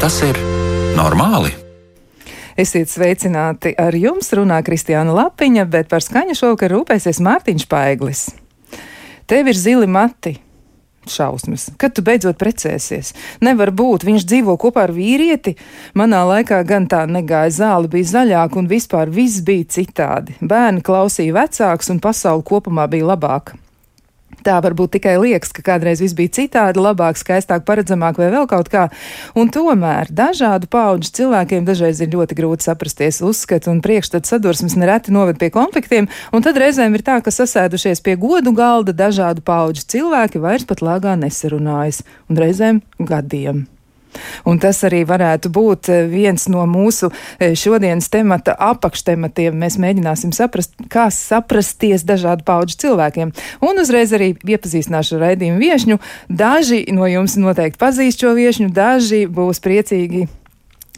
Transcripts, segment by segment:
Tas ir normāli? Esiet sveicināti ar jums, runā Kristiāna Lapiņa, bet par skaņu šovakar rūpēsies Mārtiņš Paiglis. Tev ir zili mati, šausmas. Kad tu beidzot precēsies? Nevar būt, viņš dzīvo kopā ar vīrieti. Manā laikā gan tā negāja zāle, bija zaļāka un vispār viss bija citādi. Bērni klausīja vecāks un pasaule kopumā bija labāka. Tā varbūt tikai liekas, ka kādreiz viss bija citādi, labāk, skaistāk, paredzamāk vai vēl kaut kā. Un tomēr dažādu pauģu cilvēkiem dažreiz ir ļoti grūti saprasties uzskatu un priekšstatu sadursmes nereti noved pie konfliktiem, un tad reizēm ir tā, ka sasēdušies pie godu galda dažādu pauģu cilvēki vairs pat lāgā nesarunājas, un reizēm gadiem. Un tas arī varētu būt eh, viens no mūsu eh, šodienas temata apakštematiem. Mēs mēģināsim saprast, kā saprasties dažādu pauģu cilvēkiem. Un uzreiz arī iepazīstināšu ar raidījumu viešņu. Daži no jums noteikti pazīst šo viešņu, daži būs priecīgi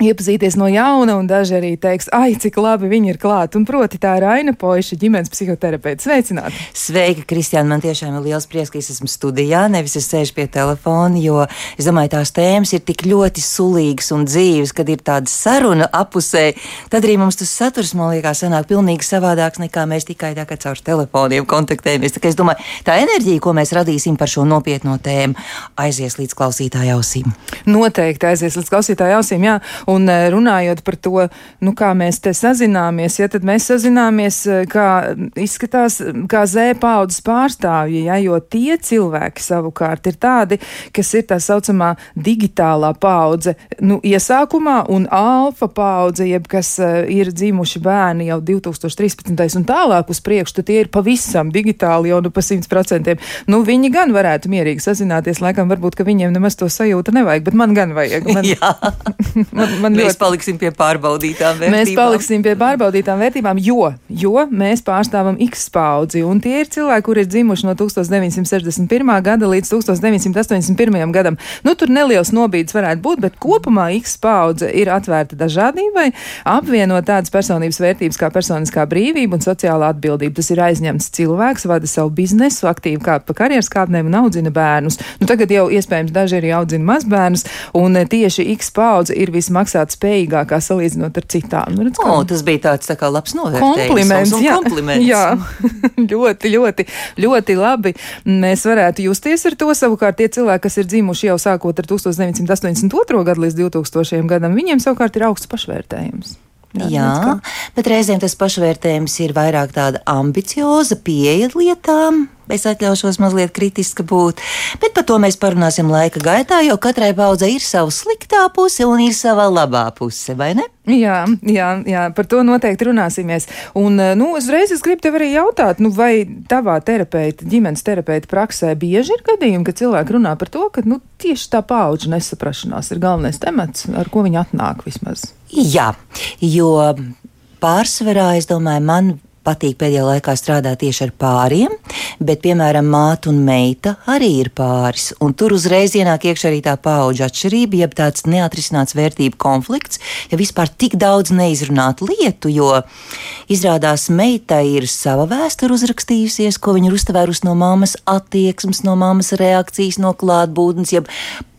iepazīties no jauna, un daži arī teiks, ai, cik labi viņi ir klāt. Un proti, tā ir Aina Poiša, ģimenes psihoterapeits. Sveicināti! Sveika, Kristiāna! Man tiešām ir liels prieks, ka es esmu studijā, nevis es sēžu pie telefona, jo es domāju, tās tēmas ir tik ļoti sulīgas un dzīves, kad ir tāda saruna apusē, tad arī mums tas saturs, man liekas, sanāk pilnīgi savādāks nekā mēs tikai tā kā caur telefoniem kontaktējamies. Tā es domāju, tā enerģija, ko mēs radīsim par šo nopietno tēmu, aizies līdz klausītāju ausīm. Noteikti aizies līdz klausītāju ausīm, jā. Un eh, runājot par to, nu, kā mēs te sazināmies, ja tad mēs sazināmies, eh, kā izskatās, kā Z paudzes pārstāvji, ja, jo tie cilvēki savukārt ir tādi, kas ir tā saucamā digitālā paudze, nu, iesākumā un alfa paudze, jeb kas uh, ir dzimuši bērni jau 2013. un tālāk uz priekšu, tad tie ir pavisam digitāli jau nu pa 100%. Nu, viņi gan varētu mierīgi sazināties, laikam varbūt, ka viņiem nemaz to sajūta nevajag, bet man gan vajag. Man, man, man mēs ļoti... paliksim pie pārbaudītām vērtībām. Mēs paliksim pie pārbaudītām vērtībām, jo, jo mēs pārstāvam X paudzi, un tie ir cilvēki, kuri ir dzimuši no 1961. gada līdz 1981. gadam. Nu, tur neliels nobīdes varētu būt, bet kopumā X paudze ir atvērta dažādībai, apvienot tādas personības vērtības kā personiskā brīvība un sociālā atbildība. Tas ir aizņemts cilvēks, vada savu biznesu, aktīvi kāp pa karjeras kāpnēm un audzina bērnus. Nu, tagad jau iespējams daži arī audzina mazbērnus, un tieši X paudze ir vismaz maksāt spējīgākā salīdzinot ar citām. Nu, redz, o, tas bija tāds tā kā labs novērtējums. Kompliments, jā. kompliments. jā. ļoti, ļoti, ļoti labi. Mēs varētu justies ar to savukārt tie cilvēki, kas ir dzimuši jau sākot ar 1982. gadu līdz 2000. gadam, viņiem savukārt ir augsts pašvērtējums. Jā, Jā bet reizēm tas pašvērtējums ir vairāk tāda ambicioza pieeja lietām. Es atļaušos mazliet kritiska būt, bet par to mēs parunāsim laika gaitā, jo katrai paudzei ir sava sliktā puse un ir sava labā puse, vai ne? Jā, jā, jā, par to noteikti runāsimies. Un, eh, nu, uzreiz es gribu tev arī jautāt, nu, vai tavā terapeita, ģimenes terapeita praksē bieži ir gadījumi, ka cilvēki runā par to, ka nu, tieši tā paudžu nesaprašanās ir galvenais temats, ar ko viņi atnāk vismaz. Jā, jo pārsvarā, es domāju, man patīk pēdējā laikā strādāt tieši ar pāriem, bet, piemēram, māte un meita arī ir pāris. Un tur uzreiz ienāk iekšā arī tā paudžu atšķirība, jeb tāds neatrisināts vērtību konflikts, ja vispār tik daudz neizrunātu lietu, jo izrādās meitai ir sava vēsture uzrakstījusies, ko viņa ir uztvērusi no mammas attieksmes, no mammas reakcijas, no klātbūtnes, jeb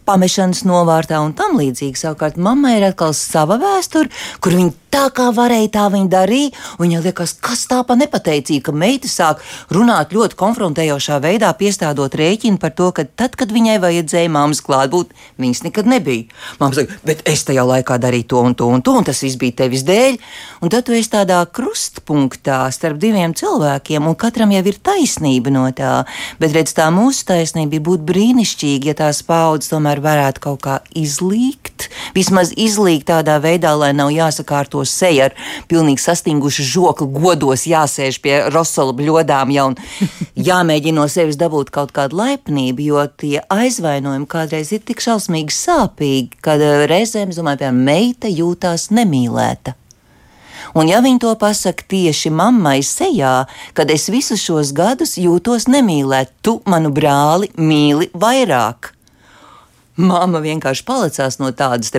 pamešanas novārtā un tam līdzīgi. Savukārt mammai ir atkal sava vēsture, kur viņa tā kā varēja, tā viņa darīja. Viņai liekas, kas tā pa nepateicīga, ka meita sāk runāt ļoti konfrontējošā veidā, piestādot rēķinu par to, ka tad, kad viņai vajadzēja mammas klātbūt, viņas nekad nebija. Māma saka, bet es tajā laikā darīju to un to un to, un tas viss bija tevis dēļ. Un tad tu esi tādā krustpunktā starp diviem cilvēkiem, un katram jau ir taisnība no tā. Bet redz, tā mūsu taisnība būtu brīnišķīga, ja tās paudzes tomēr varētu kaut kā izlīgt, vismaz izlīgt tādā veidā, lai nav jāsakārto to seju ar pilnīgi sastingušu žokli, godos jāsēž pie rosola bļodām jau un jāmēģina no sevis dabūt kaut kādu laipnību, jo tie aizvainojumi kādreiz ir tik šausmīgi sāpīgi, kad eh, reizēm, domāju, piemēram, meita jūtās nemīlēta. Un ja viņi to pasaka tieši mammai sejā, kad es visus šos gadus jūtos nemīlēt, tu manu brāli mīli vairāk. Māma vienkārši palicās no tādas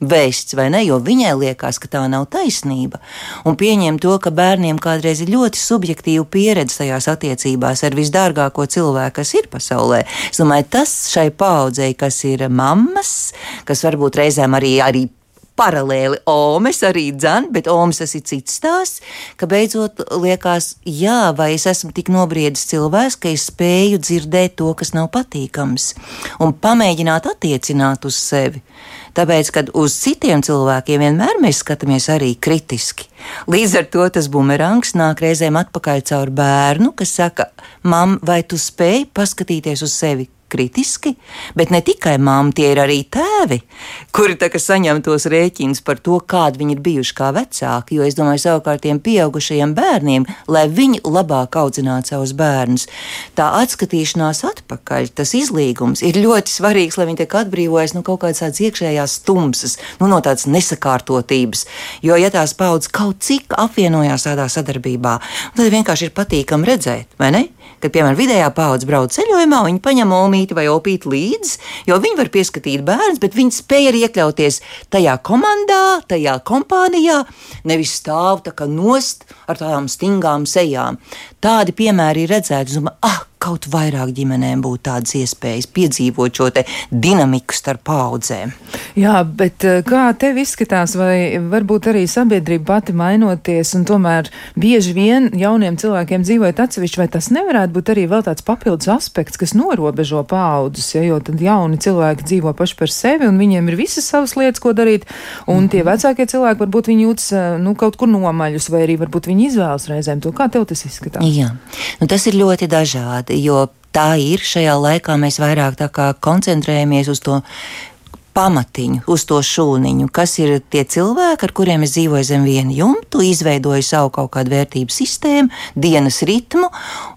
vēsts, vai ne? Jo viņai liekas, ka tā nav taisnība. Un pieņem to, ka bērniem kādreiz ir ļoti subjektīva pieredze tajās attiecībās ar visdārgāko cilvēku, kas ir pasaulē. Es domāju, tas šai paudzei, kas ir mammas, kas varbūt reizēm arī, arī paralēli Omes arī dzan, bet Omes tas ir cits stāsts, ka beidzot liekas, jā, vai es esmu tik nobriedis cilvēks, ka es spēju dzirdēt to, kas nav patīkams, un pamēģināt attiecināt uz sevi. Tāpēc, kad uz citiem cilvēkiem vienmēr mēs skatāmies arī kritiski. Līdz ar to tas bumerangs nāk reizēm atpakaļ caur bērnu, kas saka, mam, vai tu spēj paskatīties uz sevi kritiski, bet ne tikai māma, tie ir arī tēvi, kuri saņem tos rēķinus par to, kādi viņi ir bijuši kā vecāki. Jo es domāju, savukārt tiem pieaugušajiem bērniem, lai viņi labāk audzinātu savus bērnus, tā atskatīšanās atpakaļ, tas izlīgums ir ļoti svarīgs, lai viņi tiek atbrīvojas no kaut kādas tādas iekšējās tumsas, nu, no tādas nesakārtotības. Jo, ja tās paudzes kaut cik apvienojās tādā sadarbībā, tad vienkārši ir patīkami redzēt, vai ne? Kad, piemēram, vidējā paudze brauc ceļojumā, viņi paņem omīti vai opīti līdzi, jo viņi var pieskatīt bērnus, bet viņi spēja arī iekļauties tajā komandā, tajā kompānijā, nevis stāv tā kā nost ar tādām stingām sejām. Tādi piemēri ir redzēti, un ah, kaut vairāk ģimenēm būtu tādas iespējas piedzīvot šo dinamiku starp paudzēm. Jā, bet eh, kā tev izskatās, vai varbūt arī sabiedrība pati mainoties, un tomēr bieži vien jauniem cilvēkiem dzīvojot atsevišķi, vai tas nevarētu būt arī vēl tāds papildus aspekts, kas norobežo paudzes, ja, jo tad jauni cilvēki dzīvo paši par sevi, un viņiem ir visas savas lietas, ko darīt, un tie vecākie cilvēki varbūt viņi jūtas, eh, nu, kaut kur nomaļus, vai arī varbūt viņi izvēlas reizēm to. Kā tev tas izskatās? Jā, nu, tas ir ļoti dažādi jo tā ir. Šajā laikā mēs vairāk koncentrējamies uz to pamatiņu, uz to šūniņu, kas ir tie cilvēki, ar kuriem es dzīvoju zem viena jumta, izveidoju savu kaut kādu vērtību sistēmu, dienas ritmu,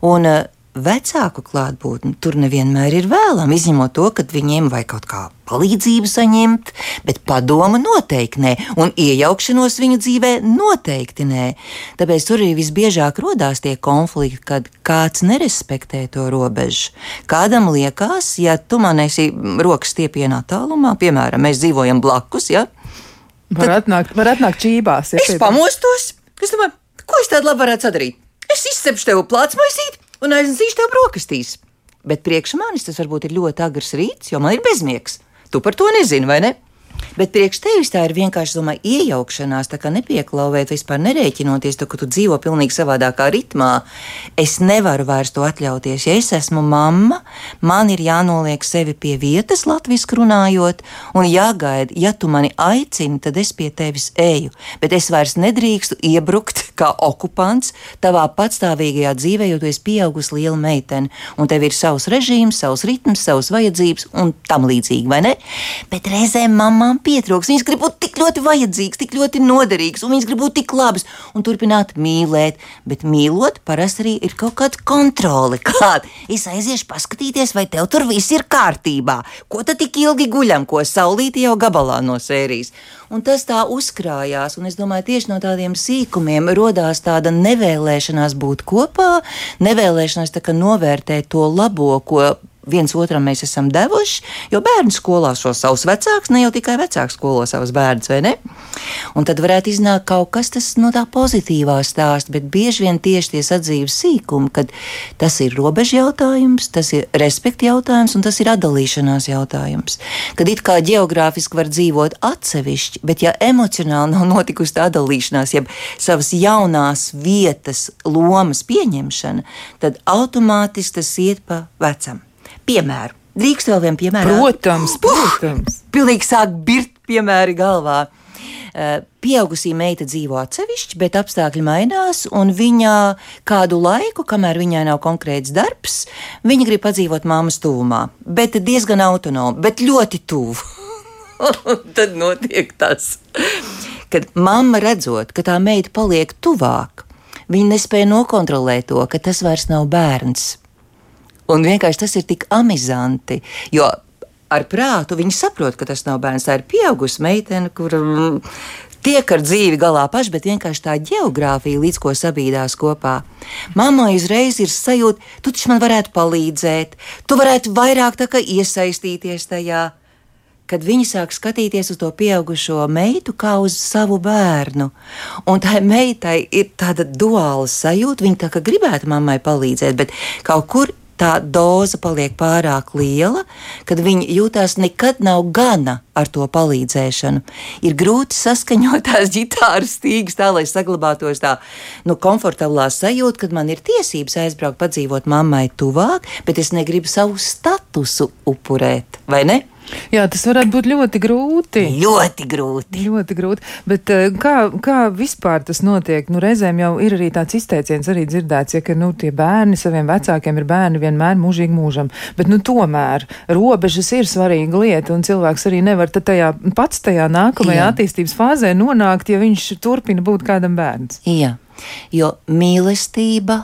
un vecāku klātbūtni tur nevienmēr ir vēlama, izņemot to, ka viņiem vajag kaut kā palīdzību saņemt, bet padoma noteikti nē, un iejaukšanos viņu dzīvē noteikti nē. Tāpēc tur arī visbiežāk rodās tie konflikti, kad kāds nerespektē to robežu. Kādam liekas, ja tu man esi rokas stiepienā tālumā, piemēram, mēs dzīvojam blakus, ja? Var atnākt, var atnākt čībās. Ja, es pamostos, es domāju, ko es tādu labu varētu sadarīt? Es izcepšu tev plātsmaisīt un aiznesīšu tev brokastīs. Bet priekš manis tas varbūt ir ļoti agrs rīts, jo man ir bezmiegs. Tu par to nezini, vai ne? Bet priekš tevis tā ir vienkārši domāju, iejaukšanās, tā kā nepieklauvēt, vispār nerēķinoties to, ka tu dzīvo pilnīgi savādākā ritmā. Es nevaru vairs to atļauties. Ja es esmu mamma, man ir jānoliek sevi pie vietas, latviešu runājot, un jāgaida, ja tu mani aicini, tad es pie tevis eju. Bet es vairs nedrīkstu iebrukt kā okupants tavā patstāvīgajā dzīvē, jo tu esi pieaugusi liela meitene, un tev ir savs režīms, savs ritms, savas vajadzības un tam līdzīgi, vai ne? Bet reizēm mamām pietrūks. Viņas grib būt tik ļoti vajadzīgas, tik ļoti noderīgas, un viņas grib būt tik labas un turpināt mīlēt. Bet mīlot, parasti arī ir kaut kāda kontrole. Kāda? Es aiziešu paskatīties, vai tev tur viss ir kārtībā. Ko tad tik ilgi guļam, ko saulīti jau gabalā no sērijas? Un tas tā uzkrājās, un es domāju, tieši no tādiem sīkumiem rodās tāda nevēlēšanās būt kopā, nevēlēšanās novērtēt to labo, ko viens otram mēs esam devuši, jo bērnu skolā šo savus vecākus, ne jau tikai vecāku skolo savus bērnus, vai ne? Un tad varētu iznākt kaut kas tas no tā pozitīvā stāsta, bet bieži vien tieši tie sadzīves sīkumi, kad tas ir robežu jautājums, tas ir respekta jautājums un tas ir atdalīšanās jautājums. Kad it kā geogrāfiski var dzīvot atsevišķi, bet ja emocionāli nav notikusi tā atdalīšanās, jeb savas jaunās vietas, lomas pieņemšana, tad automātiski tas iet pa vecam piemēru. Drīkst vēl vienu piemēru? Protams, protams. Uh, pilnīgi sāk birt piemēri galvā. Uh, pieaugusī meita dzīvo atsevišķi, bet apstākļi mainās, un viņa kādu laiku, kamēr viņai nav konkrēts darbs, viņa grib padzīvot māmas tuvumā. Bet diezgan autonomi, bet ļoti tuvu. tad notiek tas, kad mamma redzot, ka tā meita paliek tuvāk, viņa nespēja nokontrolēt to, ka tas vairs nav bērns Un vienkārši tas ir tik amizanti, jo ar prātu viņi saprot, ka tas nav bērns, tā ir pieaugusi meitene, kur mm, tiek ar dzīvi galā paši, bet vienkārši tā geogrāfija, līdz ko sabīdās kopā. Māmai uzreiz ir sajūta, tu taču man varētu palīdzēt, tu varētu vairāk iesaistīties tajā. kad viņi sāk skatīties uz to pieaugušo meitu kā uz savu bērnu. Un tai meitai ir tāda duāla sajūta, viņa tā kā gribētu mammai palīdzēt, bet kaut kur tā doza paliek pārāk liela, kad viņi jūtās nekad nav gana ar to palīdzēšanu. Ir grūti saskaņot tās ģitāras stīgas tā, lai saglabātos tā nu, komfortablā sajūta, kad man ir tiesības aizbraukt, padzīvot mammai tuvāk, bet es negribu savu statusu upurēt, vai ne? Jā, tas varētu būt ļoti grūti. Ļoti grūti. Ļoti grūti. Bet eh, kā, kā vispār tas notiek? Nu, reizēm jau ir arī tāds izteiciens arī dzirdēts, ja, ka nu, tie bērni saviem vecākiem ir bērni vienmēr mūžīgi mūžam. Bet nu, tomēr robežas ir svarīga lieta, un cilvēks arī nevar tajā, pats tajā nākamajā Jā. attīstības fāzē nonākt, ja viņš turpina būt kādam bērns. Jā, jo mīlestība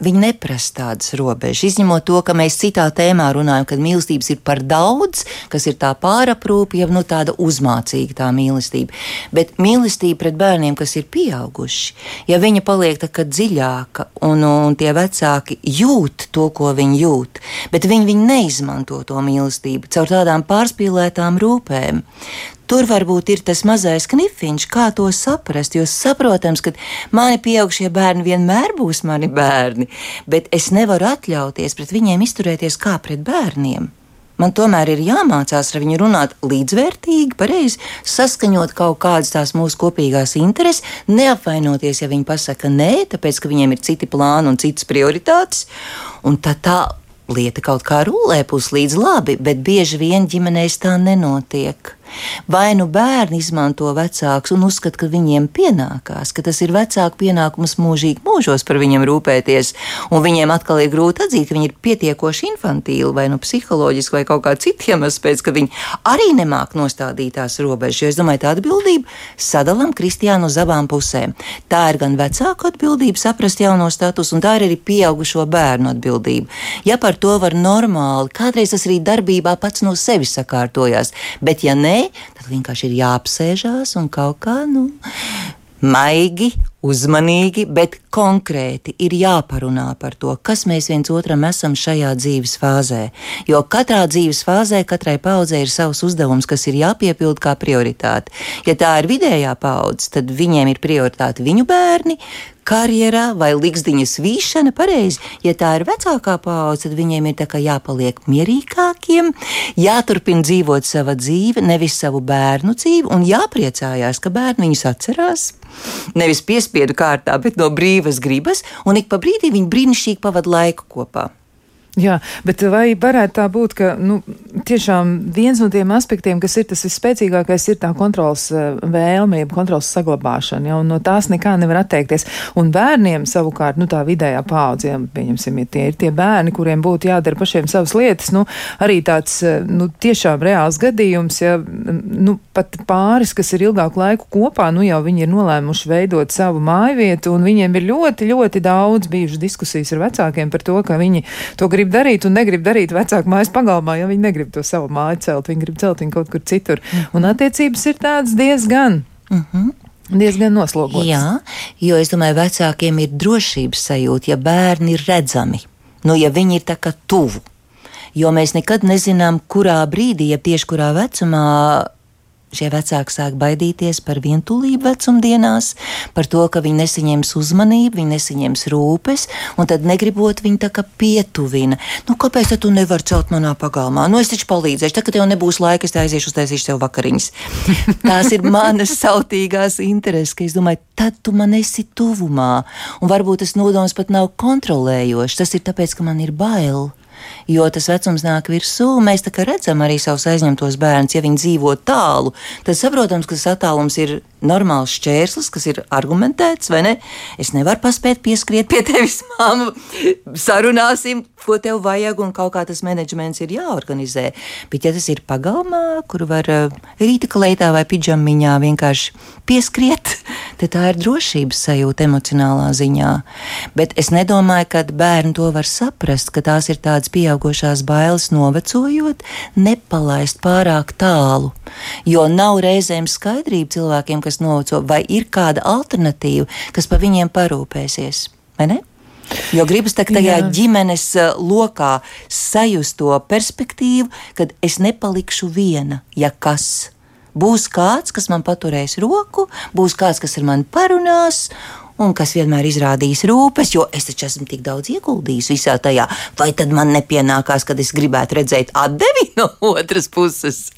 Viņi neprasa tādas robežas, izņemot to, ka mēs citā tēmā runājam, kad mīlestības ir par daudz, kas ir tā pāraprūpe, jau nu, tāda uzmācīga tā mīlestība. Bet mīlestība pret bērniem, kas ir pieauguši, ja viņa paliek tā kā dziļāka un, un tie vecāki jūt to, ko viņi jūt, bet viņi, viņi neizmanto to mīlestību caur tādām pārspīlētām rūpēm, Tur varbūt ir tas mazais knifiņš, kā to saprast. Jo saprotams, ka mani pieaugušie bērni vienmēr būs mani bērni, bet es nevaru atļauties pret viņiem izturēties kā pret bērniem. Man tomēr ir jāmācās ar viņu runāt līdzvērtīgi, pareizi, saskaņot kaut kādas tās mūsu kopīgās intereses, neapvainoties, ja viņi pasaka nē, tāpēc ka viņiem ir citi plāni un citas prioritātes. Un tā tā lieta kaut kā rulē puslīdz labi, bet bieži vien ģimenēs tā nenotiek. Vai nu bērni izmanto vecākus un uzskata, ka viņiem pienākās, ka tas ir vecāku pienākums mūžīgi mūžos par viņiem rūpēties, un viņiem atkal ir grūti atzīt, ka viņi ir pietiekoši infantīli vai nu psiholoģiski vai kaut kā citiem aspektiem, ka viņi arī nemāk nostādīt tās robežas. Jo es domāju, tā atbildība sadalām kristiānu uz abām pusēm. Tā ir gan vecāku atbildība saprast jauno statusu, un tā ir arī pieaugušo bērnu atbildība. Ja par to var normāli, kādreiz tas arī darbībā pats no sevis sakārtojās, bet ja nē, tad vienkārši ir jāapsēžās un kaut kā, nu, maigi, uzmanīgi, bet konkrēti ir jāparunā par to, kas mēs viens otram esam šajā dzīves fāzē. Jo katrā dzīves fāzē, katrai paudzei ir savs uzdevums, kas ir jāpiepild kā prioritāte. Ja tā ir vidējā paudze, tad viņiem ir prioritāte viņu bērni, karjerā vai likstiņas vīšana, pareizi. Ja tā ir vecākā paudze, tad viņiem ir jāpaliek mierīgākiem, jāturpina dzīvot sava dzīve, nevis savu bērnu dzīvi, un jāpriecājās, ka bērni viņus atcerās. Nevis piespiedu kārtā, bet no brīvas gribas, un ik pa brīdim viņi brīnišķīgi pavada laiku kopā. Jā, bet vai varētu tā būt, ka nu, tiešām viens no tiem aspektiem, kas ir tas visspēcīgākais, ir tā kontrols eh, vēlme, jeb kontrols saglabāšana, ja, un no tās nekā nevar atteikties. Un bērniem savukārt, nu tā vidējā paudze, ja, pieņemsim, ja tie ir tie bērni, kuriem būtu jādara pašiem savas lietas, nu arī tāds, eh, nu tiešām reāls gadījums, ja, nu pat pāris, kas ir ilgāku laiku kopā, nu jau viņi ir nolēmuši veidot savu mājvietu, un viņiem ir ļoti, ļoti daudz bijušas diskusijas ar vecākiem par to, ka viņi to grib grib darīt un negrib darīt vecāku mājas pagalmā, jo viņi negrib to savu māju celt, viņi grib celt viņu kaut kur citur. -hmm. Un attiecības ir tādas diezgan. Mm -hmm. Diezgan noslogots. Jā, jo es domāju, vecākiem ir drošības sajūta, ja bērni ir redzami, nu, ja viņi ir tā kā tuvu. Jo mēs nekad nezinām, kurā brīdī, ja tieši kurā vecumā Šie vecāki sāk baidīties par vientulību vecumdienās, par to, ka viņi nesaņems uzmanību, viņi nesaņems rūpes, un tad negribot viņi tā kā pietuvina. Nu, kāpēc tu nevari celt manā pagalmā? Nu, es taču palīdzēšu, tad, kad tev nebūs laika, es aiziešu uztaisīšu tev vakariņas. Tās ir manas sautīgās intereses, ka es domāju, tad tu man esi tuvumā, un varbūt tas nodoms pat nav kontrolējošs. Tas ir tāpēc, ka man ir bail jo tas vecums nāk virsū. Mēs redzam arī savus aizņemtos bērnus. Ja viņi dzīvo tālu, tad saprotams, ka tas attālums ir normāls šķērslis, kas ir argumentēts, vai ne? Es nevaru paspēt pieskriet pie tevis, māmu, sarunāsim, ko tev vajag, un kaut kā tas menedžments ir jāorganizē. Bet, ja tas ir pagalmā, kur var uh, rīta kleitā vai pidžamiņā vienkārši pieskriet, tad tā ir drošības sajūta emocionālā ziņā. Bet es nedomāju, ka bērni to var saprast, ka tās ir tādas pieaugušās bailes novecojot, nepalaist pārāk tālu, jo nav reizēm skaidrība cilvēkiem, kas noveco, vai ir kāda alternatīva, kas par viņiem parūpēsies, vai ne? Jo gribas tā, tajā Jā. ģimenes uh, lokā sajust to perspektīvu, kad es nepalikšu viena, ja kas. Būs kāds, kas man paturēs roku, būs kāds, kas ar mani parunās, un kas vienmēr izrādīs rūpes, jo es taču esmu tik daudz ieguldījis visā tajā. Vai tad man nepienākās, kad es gribētu redzēt atdevi no otras puses?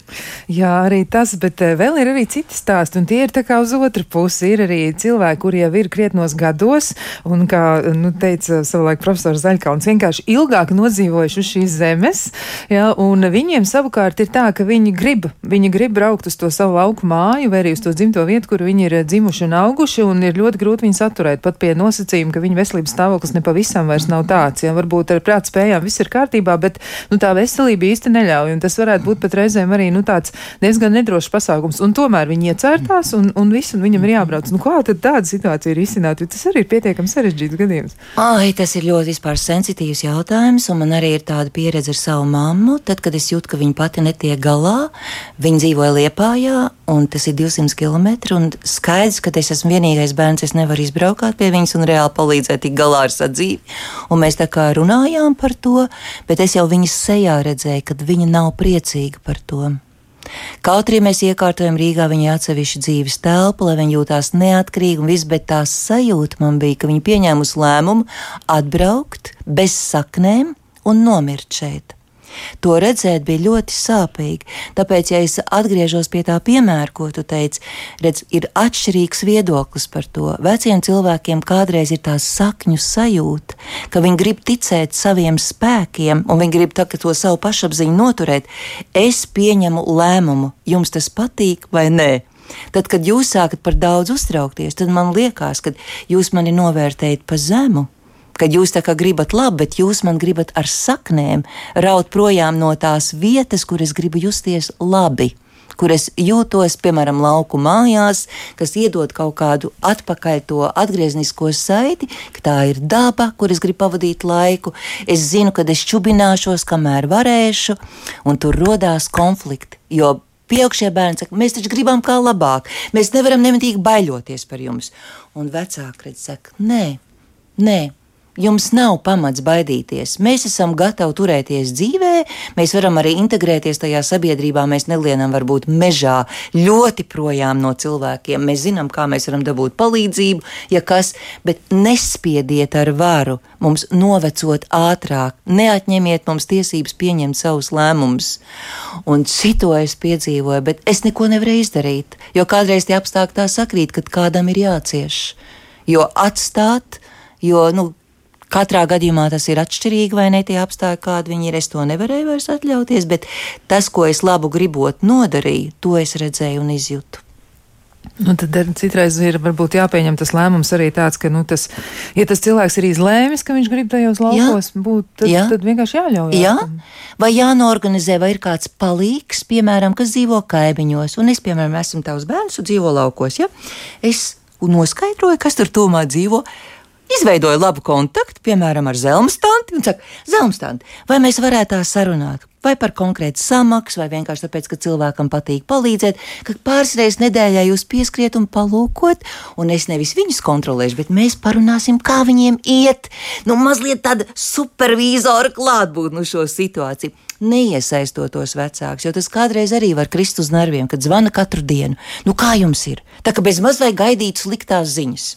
Jā, arī tas, bet eh, vēl ir arī citi stāsti, un tie ir tā kā uz otru pusi. Ir arī cilvēki, kuri jau ir krietnos gados, un kā nu, teica savulaik profesors Zaļkauns, vienkārši ilgāk nodzīvojuši uz šīs zemes, jā, un viņiem savukārt ir tā, ka viņi grib, viņi grib braukt uz to savu lauku māju vai arī uz to dzimto vietu, kur viņi ir dzimuši un auguši, un ir ļoti grūti viņus atturēt pat pie nosacījuma, ka viņa veselības stāvoklis nepavisam vairs nav tāds. Ja, varbūt ar prāta spējām viss ir kārtībā, bet nu, tā veselība īsti neļauj. Tas varētu būt pat reizēm arī nu, tāds diezgan nedrošs pasākums. Un tomēr viņi iecērtās un, un viss, un viņam ir jābrauc. Nu, kā tad tāda situācija ir izcināta? Tas arī ir pietiekami sarežģīts gadījums. Ai, tas ir ļoti vispār sensitīvs jautājums, un man arī ir tāda pieredze ar savu mammu. Tad, kad es jūtu, ka viņa pati netiek galā, viņa dzīvoja Liepājā, un tas ir 200 km. Skaidrs, ka es esmu vienīgais bērns, es nevaru izbraukāt pie viņas un reāli palīdzēt tik galā ar sadzīvi. Un mēs tā kā runājām par to, bet es jau viņas sejā redzēju, ka viņa nav priecīga par to. Kaut arī mēs iekārtojam Rīgā viņai atsevišķu dzīves telpu, lai viņa jūtās neatkarīga un viss, bet tā sajūta man bija, ka viņa pieņēmusi lēmumu atbraukt bez saknēm un nomirt šeit. To redzēt bija ļoti sāpīgi. Tāpēc, ja es atgriežos pie tā piemēra, ko tu teici, redz, ir atšķirīgs viedoklis par to. Veciem cilvēkiem kādreiz ir tā sakņu sajūta, ka viņi grib ticēt saviem spēkiem, un viņi grib to savu pašapziņu noturēt. Es pieņemu lēmumu, jums tas patīk vai nē. Tad, kad jūs sākat par daudz uztraukties, tad man liekas, ka jūs mani novērtējat pa zemu kad jūs tā kā gribat labi, bet jūs man gribat ar saknēm raut projām no tās vietas, kur es gribu justies labi kur es jūtos, piemēram, lauku mājās, kas iedod kaut kādu atpakaļ to atgrieznisko saiti, ka tā ir daba, kur es gribu pavadīt laiku. Es zinu, ka es čubināšos, kamēr varēšu, un tur rodās konflikti. Jo pieaugušie bērni saka, mēs taču gribam kā labāk, mēs nevaram nemitīgi baiļoties par jums. Un vecāki redz, saka, nē, nē, Jums nav pamats baidīties. Mēs esam gatavi turēties dzīvē, mēs varam arī integrēties tajā sabiedrībā. Mēs nelienam varbūt mežā ļoti projām no cilvēkiem. Mēs zinām, kā mēs varam dabūt palīdzību, ja kas, bet nespiediet ar varu mums novecot ātrāk, neatņemiet mums tiesības pieņemt savus lēmumus. Un cito es piedzīvoju, bet es neko nevarēju izdarīt, jo kādreiz tie apstākļi tā sakrīt, ka kādam ir jācieš. Jo atstāt, jo, nu, Katrā gadījumā tas ir atšķirīgi, vai ne tie apstākļi, kādi viņi ir. Es to nevarēju vairs atļauties, bet tas, ko es labu gribot nodarīju, to es redzēju un izjūtu. Nu, tad citreiz ir varbūt jāpieņem tas lēmums arī tāds, ka, nu, tas, ja tas cilvēks ir izlēmis, ka viņš grib tajos laukos jā, būt, tad, jā. tad vienkārši jāļauj. Jā, vai jānorganizē, vai ir kāds palīgs, piemēram, kas dzīvo kaimiņos, un es, piemēram, esmu tavs bērns un dzīvo laukos, ja? Es noskaidroju, kas tur tūmā dzīvo, izveidoja labu kontaktu, piemēram, ar Zelmstanti, un saka, Zelmstanti, vai mēs varētu tā sarunāt? Vai par konkrētu samaksu, vai vienkārši tāpēc, ka cilvēkam patīk palīdzēt, ka pāris reizes nedēļā jūs pieskriet un palūkot, un es nevis viņus kontrolēšu, bet mēs parunāsim, kā viņiem iet. Nu, mazliet tāda supervīzora klātbūtne uz šo situāciju. Neiesaistot tos vecākus, jo tas kādreiz arī var krist uz nerviem, kad zvana katru dienu. Nu, kā jums ir? Tā kā bez maz vai gaidīt sliktās ziņas.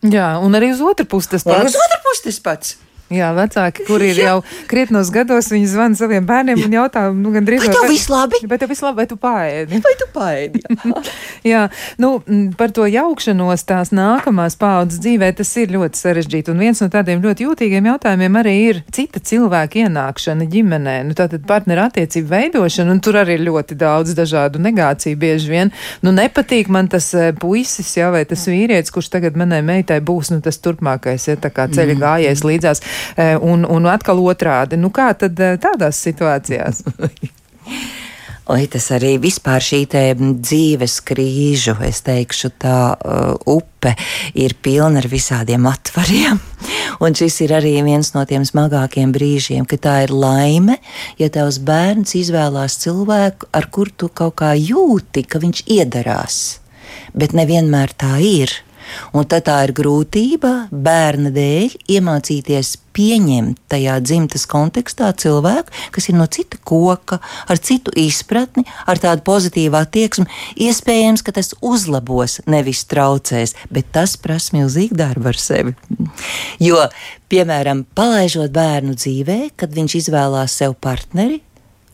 Jā, un arī uz otru pusi tas pats. Uz otru pusi tas pats. Jā, vecāki, kuri ir jau krietnos gados, viņi zvana saviem bērniem un jautā, nu, gandrīz vai tev viss labi? Vai tev viss labi, vai tu pāēdi? Vai tu pāēdi? Jā. jā, nu, par to jaukšanos tās nākamās paudzes dzīvē tas ir ļoti sarežģīti. Un viens no tādiem ļoti jūtīgiem jautājumiem arī ir cita cilvēka ienākšana ģimenē. Nu, tātad partneru attiecību veidošana, un tur arī ir ļoti daudz dažādu negāciju bieži vien. Nu, nepatīk man tas eh, puisis, jā, vai tas vīrietis, kurš tagad manai meitai būs, nu, tas turpmākais, ja tā kā ceļa mm. gājējs līdzās. E, un, un atkal otrādi. Nu, kā tad e, tādās situācijās? Oi, tas arī vispār šī dzīves krīžu, es teikšu, tā uh, upe ir pilna ar visādiem atvariem. Un šis ir arī viens no tiem smagākiem brīžiem, ka tā ir laime, ja tavs bērns izvēlās cilvēku, ar kuru tu kaut kā jūti, ka viņš iedarās. Bet nevienmēr tā ir. Un tad tā ir grūtība bērna dēļ iemācīties pieņemt tajā dzimtas kontekstā cilvēku, kas ir no cita koka, ar citu izpratni, ar tādu pozitīvu attieksmi. Iespējams, ka tas uzlabos, nevis traucēs, bet tas prasa milzīgu darbu ar sevi. Jo, piemēram, palaižot bērnu dzīvē, kad viņš izvēlās sev partneri,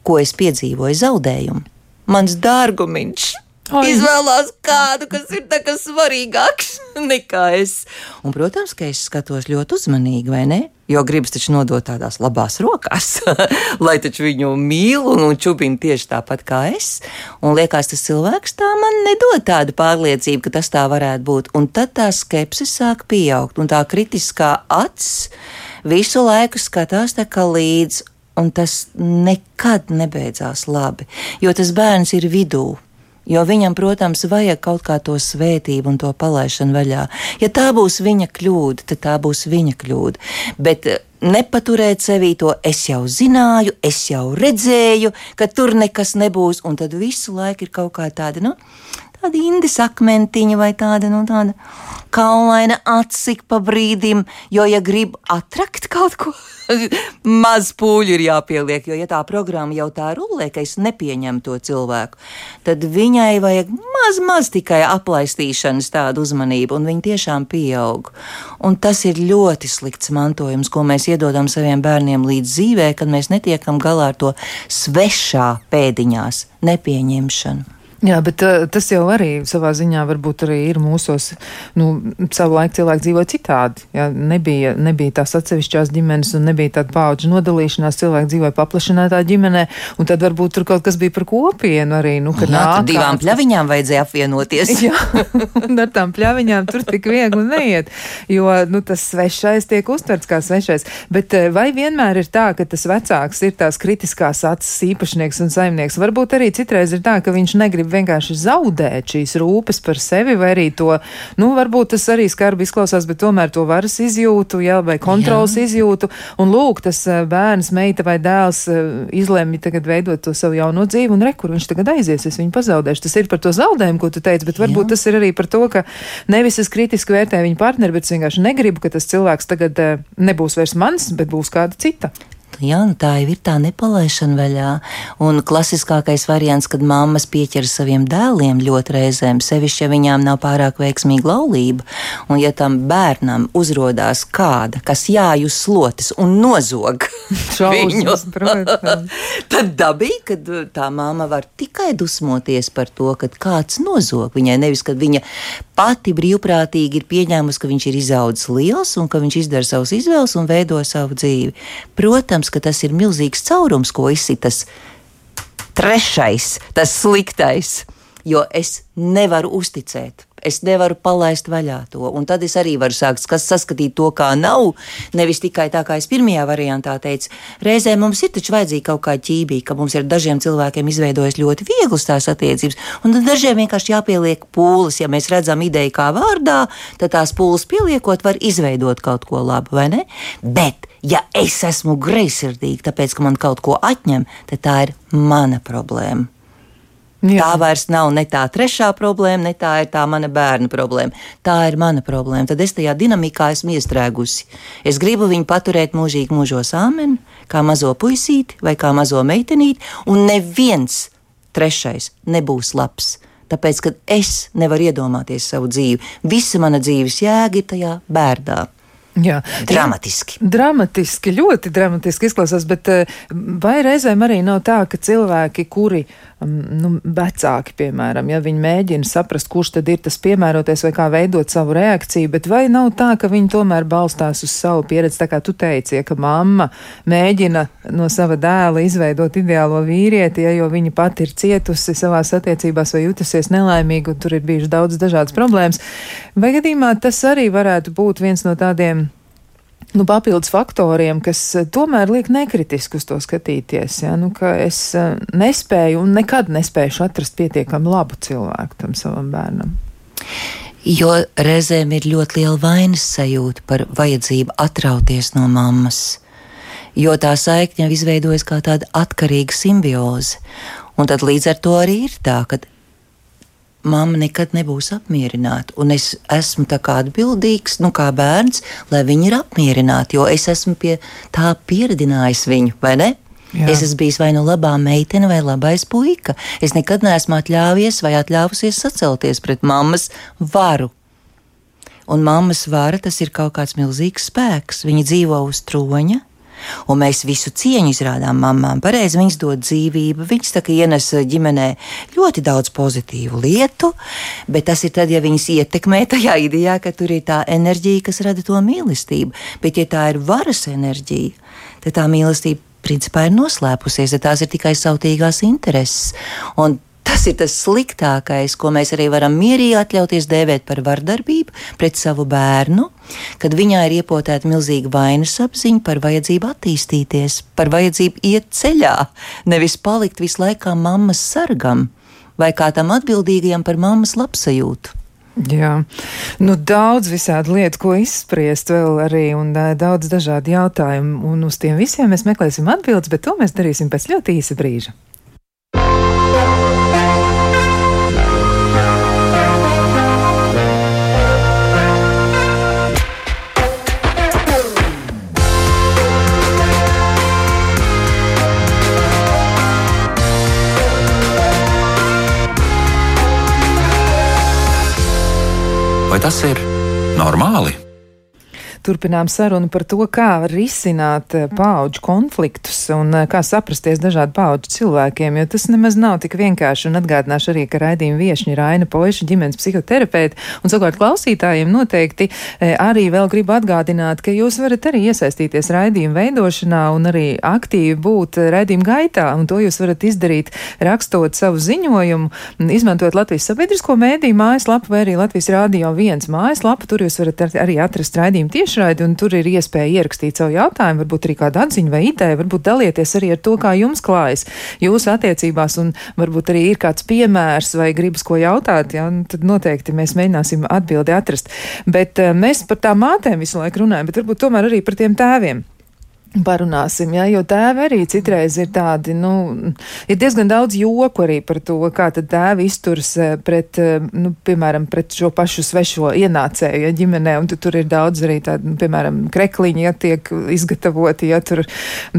ko es piedzīvoju zaudējumu, mans dārgumiņš Oi. Izvēlās kādu, kas ir tā kā svarīgāks nekā es. Un, protams, ka es skatos ļoti uzmanīgi, vai ne? Jo gribas taču nodot tādās labās rokās, lai taču viņu mīl un, un čubina tieši tāpat kā es. Un liekas, tas cilvēks tā man nedod tādu pārliecību, ka tas tā varētu būt. Un tad tā skepse sāk pieaugt, un tā kritiskā acs visu laiku skatās tā kā līdzi. Un tas nekad nebeidzās labi, jo tas bērns ir vidū Jo viņam, protams, vajag kaut kā to svētību un to palaišanu vaļā. Ja tā būs viņa kļūda, tad tā būs viņa kļūda. Bet eh, nepaturēt sevī to es jau zināju, es jau redzēju, ka tur nekas nebūs, un tad visu laiku ir kaut kā tāda, nu, tāda indis akmentiņa vai tāda, nu, tāda kaulaina atsik pa brīdim, jo, ja grib atrakt kaut ko, maz pūļu ir jāpieliek, jo, ja tā programma jau tā rulē, ka es nepieņemu to cilvēku, tad viņai vajag maz, maz tikai aplaistīšanas tādu uzmanību, un viņa tiešām pieaug. Un tas ir ļoti slikts mantojums, ko mēs iedodam saviem bērniem līdz dzīvē, kad mēs netiekam galā ar to svešā pēdiņās nepieņemšanu. Jā, bet uh, tas jau arī savā ziņā varbūt arī ir mūsos, nu, savu laiku cilvēki dzīvoja citādi. Jā, nebija, nebija tās atsevišķās ģimenes un nebija tāda paudžu nodalīšanās, cilvēki dzīvoja paplašinātā ģimenē, un tad varbūt tur kaut kas bija par kopienu arī, nu, kad nāk. Divām pļaviņām vajadzēja apvienoties. jā, un ar tām pļaviņām tur tik viegli neiet, jo, nu, tas svešais tiek uztverts kā svešais. Bet uh, vai vienmēr ir tā, ka tas vecāks ir tās kritiskās acis īpašnieks un saimnieks? Varbūt arī citreiz ir tā, ka viņš negrib grib vienkārši zaudēt šīs rūpes par sevi, vai arī to, nu, varbūt tas arī skarbi izklausās, bet tomēr to varas izjūtu, jā, vai kontrols jā. izjūtu. Un lūk, tas eh, bērns, meita vai dēls eh, izlēma tagad veidot to savu jauno dzīvi, un rekur viņš tagad aizies, es viņu pazaudēšu. Tas ir par to zaudējumu, ko tu teici, bet varbūt jā. tas ir arī par to, ka nevis es kritiski vērtēju viņu partneri, bet es vienkārši negribu, ka tas cilvēks tagad eh, nebūs vairs mans, bet būs kāda cita. Jā, nu tā jau ir tā nepalaišana vaļā. Un klasiskākais variants, kad mammas pieķer saviem dēliem ļoti reizēm, sevišķi, ja viņām nav pārāk veiksmīga laulība, un ja tam bērnam uzrādās kāda, kas jājus slotis un nozog viņu, tad dabīgi, ka tā mamma var tikai dusmoties par to, ka kāds nozog viņai, nevis kad viņa pati brīvprātīgi ir pieņēmusi, ka viņš ir izaudzis liels un ka viņš izdara savus izvēles un veido savu dzīvi. Protams, protams, ka tas ir milzīgs caurums, ko izsitas trešais, tas sliktais, jo es nevaru uzticēt es nevaru palaist vaļā to. Un tad es arī varu sākt saskatīt to, kā nav. Nevis tikai tā, kā es pirmajā variantā teicu, reizē mums ir taču vajadzīga kaut kā ķībīga, ka mums ir dažiem cilvēkiem izveidojas ļoti vieglas tās attiecības, un tad dažiem vienkārši jāpieliek pūles. Ja mēs redzam ideju kā vārdā, tad tās pūles pieliekot var izveidot kaut ko labu, vai ne? Bet, ja es esmu greizsirdīga, tāpēc, ka man kaut ko atņem, tad tā ir mana problēma. Jā. Tā vairs nav ne tā trešā problēma, ne tā ir tā mana bērna problēma. Tā ir mana problēma. Tad es tajā dinamikā esmu iestrēgusi. Es gribu viņu paturēt mūžīgi mūžos āmeni, kā mazo puisīti vai kā mazo meitenīti, un neviens trešais nebūs labs. Tāpēc, kad es nevaru iedomāties savu dzīvi, visa mana dzīves jēga ir tajā bērnā. Jā. Dramatiski. Dramatiski, ļoti dramatiski izklausās, bet eh, vai reizēm arī nav tā, ka cilvēki, kuri, nu, vecāki, piemēram, ja viņi mēģina saprast, kurš tad ir tas piemēroties vai kā veidot savu reakciju, bet vai nav tā, ka viņi tomēr balstās uz savu pieredzi, tā kā tu teici, ja, ka mamma mēģina no sava dēla izveidot ideālo vīrieti, ja, jo viņa pati ir cietusi savās attiecībās vai jutusies nelaimīgi, un tur ir bijuši daudz dažādas problēmas, vai gadījumā tas arī varētu būt viens no tādiem nu, papildus faktoriem, kas eh, tomēr liek nekritiski uz to skatīties. Ja? Nu, es eh, nespēju un nekad nespēju atrast pietiekami labu cilvēku tam savam bērnam. Jo reizēm ir ļoti liela vainas sajūta par vajadzību atrauties no mammas, jo tā saikne jau izveidojas kā tāda atkarīga simbioze. Un tad līdz ar to arī ir tā, ka mamma nekad nebūs apmierināta. Un es esmu atbildīgs, nu, kā bērns, lai viņi ir apmierināti, jo es esmu pie tā pieredzinājis viņu, vai ne? Jā. Es esmu bijis vai nu labā meitene, vai labais puika. Es nekad neesmu atļāvies vai atļāvusies sacelties pret mammas varu. Un mammas vara tas ir kaut kāds milzīgs spēks. Viņa dzīvo uz troņa, Un mēs visu cieņu izrādām mamām. Pareizi viņas dod dzīvību, viņas tā kā ienes ģimenē ļoti daudz pozitīvu lietu, bet tas ir tad, ja viņas ietekmē tajā idejā, ka tur ir tā enerģija, kas rada to mīlestību. Bet, ja tā ir varas enerģija, tad tā mīlestība principā ir noslēpusies, ja tās ir tikai sautīgās intereses. Un Tas ir tas sliktākais, ko mēs arī varam mierīgi atļauties dēvēt par vardarbību pret savu bērnu, kad viņā ir iepotēta milzīga vainas apziņa par vajadzību attīstīties, par vajadzību iet ceļā, nevis palikt visu laiku mammas sargam vai kā tam atbildīgajam par mammas labsajūtu. Jā, nu daudz visādi lietu, ko izspriest vēl arī, un daudz dažādu jautājumu, un uz tiem visiem mēs meklēsim atbildes, bet to mēs darīsim pēc ļoti īsa brīža. Vai tas ir normāli? Turpinām sarunu par to, kā risināt eh, paudžu konfliktus un eh, kā saprasties dažādu paudžu cilvēkiem, jo tas nemaz nav tik vienkārši. Un atgādināšu arī, ka raidījuma viešņi ir Aina Poiša, ģimenes psihoterapeita, un savukārt klausītājiem noteikti eh, arī vēl gribu atgādināt, ka jūs varat arī iesaistīties raidījuma veidošanā un arī aktīvi būt raidījuma gaitā, un to jūs varat izdarīt rakstot savu ziņojumu, izmantot Latvijas sabiedrisko mēdīju mājaslapu vai arī Latvijas rādio viens mājaslapu, tur jūs varat arī atrast raidījumu tieši tiešraidi, un tur ir iespēja ierakstīt savu jautājumu, varbūt arī kādu atziņu vai ideju, varbūt dalieties arī ar to, kā jums klājas jūsu attiecībās, un varbūt arī ir kāds piemērs vai gribas ko jautāt, ja, tad noteikti mēs mēģināsim atbildi atrast. Bet uh, mēs par tām mātēm visu laiku runājam, bet varbūt tomēr arī par tiem tēviem. Parunāsim, jā, jo tēvi arī citreiz ir tādi, nu, ir diezgan daudz joku arī par to, kā tad tēvi izturs eh, pret, eh, nu, piemēram, pret šo pašu svešo ienācēju, ja ģimenē, un tu, tur ir daudz arī tādi, nu, piemēram, krekliņi, ja tiek izgatavoti, ja tur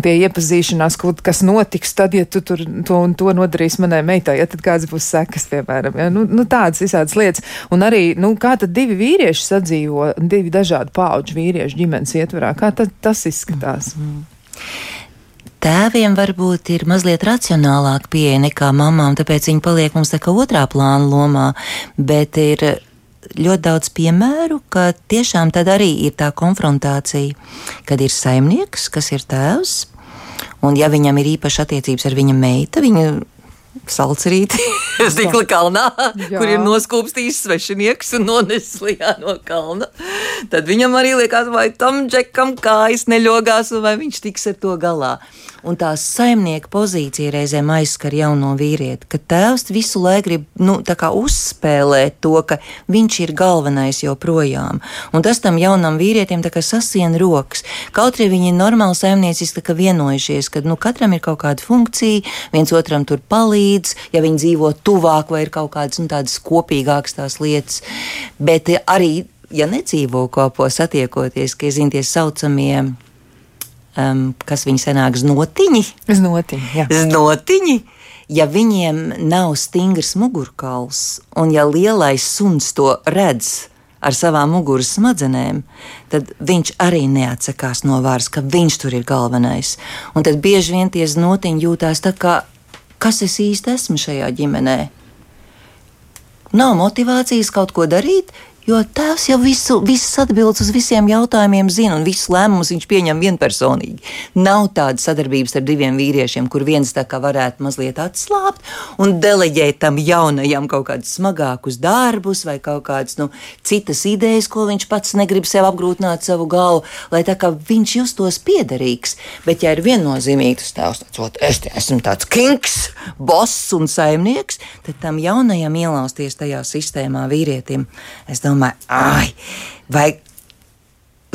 pie iepazīšanās kaut kas notiks, tad, ja tu tur to un to nodarīs manai meitai, ja tad kāds būs sekas, piemēram, ja, nu, nu tādas visādas lietas, un arī, nu, kā tad divi vīrieši sadzīvo, divi dažādi pauģu vīriešu ģimenes ietvarā, kā tad tas izskatās? Mm -hmm. Tēviem varbūt ir mazliet racionālāka pieeja nekā mamām, tāpēc viņi paliek mums tā kā otrā plāna lomā, bet ir ļoti daudz piemēru, ka tiešām tad arī ir tā konfrontācija, kad ir saimnieks, kas ir tēvs, un ja viņam ir īpaša attiecības ar viņa meitu, viņa Salcerīti, Stikla kalnā, Jā. kur ir noskūpstījis svešinieks un nonesis lejā no kalna. Tad viņam arī liekas, vai tam džekam kājas neļogās, vai viņš tiks ar to galā un tā saimnieka pozīcija reizēm aizskar jauno vīrieti, ka tēvs visu laiku grib nu, uzspēlēt to, ka viņš ir galvenais joprojām. Un tas tam jaunam vīrietim sasien rokas. Kaut arī viņi ir normāli saimnieciski vienojušies, ka nu, katram ir kaut kāda funkcija, viens otram tur palīdz, ja viņi dzīvo tuvāk vai ir kaut kādas nu, tādas kopīgākas tās lietas. Bet arī ja nedzīvo kopā, satiekoties, ka ir tie saucamie um, kas viņi sanāk znotiņi. Znotiņi, jā. Znotiņi. Ja viņiem nav stingrs mugurkauls, un ja lielais suns to redz ar savām muguras smadzenēm, tad viņš arī neatsakās no vārds, ka viņš tur ir galvenais. Un tad bieži vien tie znotiņi jūtās tā kā, kas es īsti esmu šajā ģimenē. Nav motivācijas kaut ko darīt, Jo tēvs jau visu, visas atbildes uz visiem jautājumiem zina, un visus lēmumus viņš pieņem vienpersonīgi. Nav tādas sadarbības ar diviem vīriešiem, kur viens tā kā varētu mazliet atslābt un deleģēt tam jaunajam kaut kādus smagākus darbus vai kaut kādas nu, citas idejas, ko viņš pats negrib sev apgrūtināt savu galvu, lai tā kā viņš justos piederīgs. Bet, ja ir viennozīmīgs tēvs, tad es esmu tāds kinks, boss un saimnieks, tad tam jaunajam ielausties tajā sistēmā vīrietim. Es domāju, domāju, ai, vai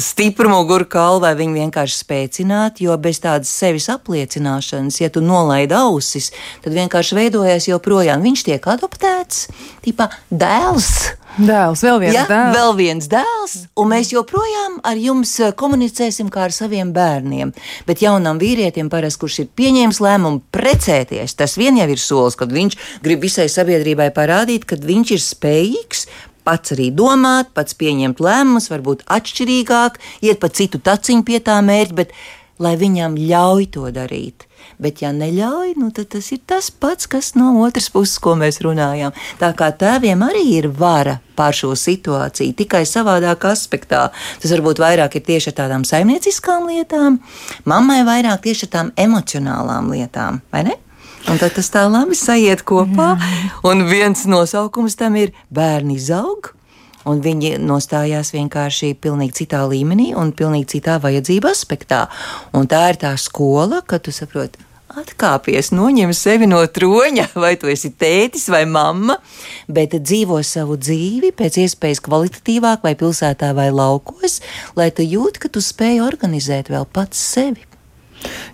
stipru muguru kaulu, vai viņu vienkārši spēcināt, jo bez tādas sevis apliecināšanas, ja tu nolaidi ausis, tad vienkārši veidojas joprojām. Viņš tiek adoptēts, tipā dēls. Dēls, vēl viens ja, dēls. Vēl viens dēls, un mēs joprojām ar jums eh, komunicēsim kā ar saviem bērniem. Bet jaunam vīrietim, parasti, kurš ir pieņēmis lēmumu precēties, tas vien jau ir solis, kad viņš grib visai sabiedrībai parādīt, ka viņš ir spējīgs pats arī domāt, pats pieņemt lēmumus, varbūt atšķirīgāk, iet pa citu taciņu pie tā mērķa, bet lai viņam ļauj to darīt. Bet, ja neļauj, nu, tad tas ir tas pats, kas no otras puses, ko mēs runājām. Tā kā tēviem arī ir vara pār šo situāciju, tikai savādākā aspektā. Tas varbūt vairāk ir tieši ar tādām saimnieciskām lietām, mammai vairāk tieši ar tām emocionālām lietām, vai ne? Un tad tas tā labi sajiet kopā. Un viens nosaukums tam ir bērni izaug. Un viņi nostājās vienkārši pilnīgi citā līmenī un pilnīgi citā vajadzību aspektā. Un tā ir tā skola, kad tu saproti, atkāpies, noņem sevi no troņa, vai tu esi tētis vai mamma, bet dzīvo savu dzīvi pēc iespējas kvalitatīvāk, vai pilsētā vai laukos, lai tu jūti, ka tu spēj organizēt vēl pats sevi.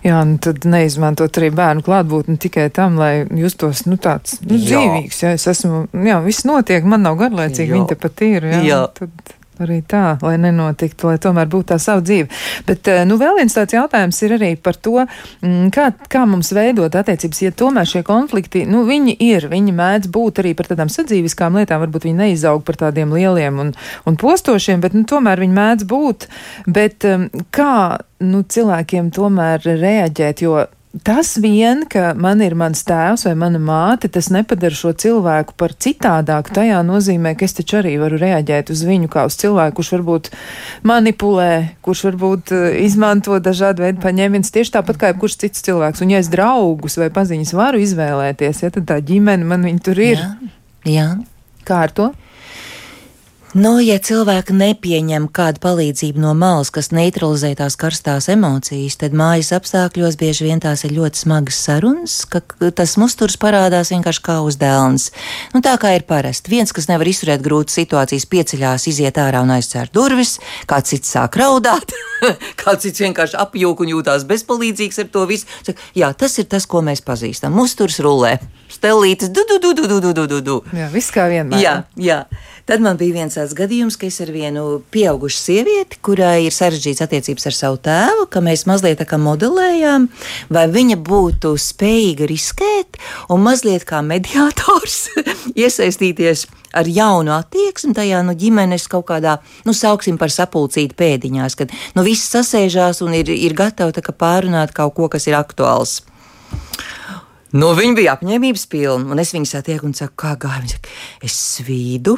Jā, nu tad neizmantot arī bērnu klātbūtni tikai tam, lai justos, nu, tāds nu, dzīvīgs. Jā, es esmu, jā, viss notiek, man nav garlaicīgi, viņi te pat ir. Jā, jā. Tad arī tā, lai nenotiktu, lai tomēr būtu tā sava dzīve. Bet, eh, nu, vēl viens tāds jautājums ir arī par to, mm, kā, kā mums veidot attiecības, ja tomēr šie konflikti, nu, viņi ir, viņi mēdz būt arī par tādām sadzīviskām lietām, varbūt viņi neizaug par tādiem lieliem un, un postošiem, bet, nu, tomēr viņi mēdz būt, bet um, kā nu, cilvēkiem tomēr reaģēt, jo Tas vien, ka man ir mans tēvs vai mana māte, tas nepadara šo cilvēku par citādāku. Tajā nozīmē, ka es taču arī varu reaģēt uz viņu kā uz cilvēku, kurš varbūt manipulē, kurš varbūt uh, izmanto dažādu veidu paņēmienus tieši tāpat kā jebkurš cits cilvēks. Un ja es draugus vai paziņas varu izvēlēties, ja tad tā ģimene man viņa tur ir. Jā. Jā. Kā ar to? Nu, ja cilvēki nepieņem kādu palīdzību no malas, kas neutralizē tās karstās emocijas, tad mājas apstākļos bieži vien tās ir ļoti smagas sarunas, ka tas musturs parādās vienkārši kā uzdēlns. Nu, tā kā ir parasti. Viens, kas nevar izturēt grūtas situācijas, pieceļās, iziet ārā un aizcērt durvis, kāds cits sāk raudāt, kāds cits vienkārši apjūk un jūtās bezpalīdzīgs ar to visu. Saka, jā, tas ir tas, ko mēs pazīstam. Musturs rulē, stelītes, du, du, du, du, du, du, du, du. Jā, viss kā vienmēr. Jā, jā. Tad man bija viens tāds gadījums, ka es ar vienu pieaugušu sievieti, kurai ir sarežģīts attiecības ar savu tēvu, ka mēs mazliet tā kā modelējām, vai viņa būtu spējīga riskēt un mazliet kā mediātors iesaistīties ar jaunu attieksmi tajā nu, ģimenes kaut kādā, nu, sauksim par sapulcītu pēdiņās, kad nu, viss sasēžās un ir, ir gatavi pārunāt kaut ko, kas ir aktuāls. Nu, viņa bija apņēmības pilna, un es viņu satieku un saku, kā gāja. Viņa saka, es svīdu,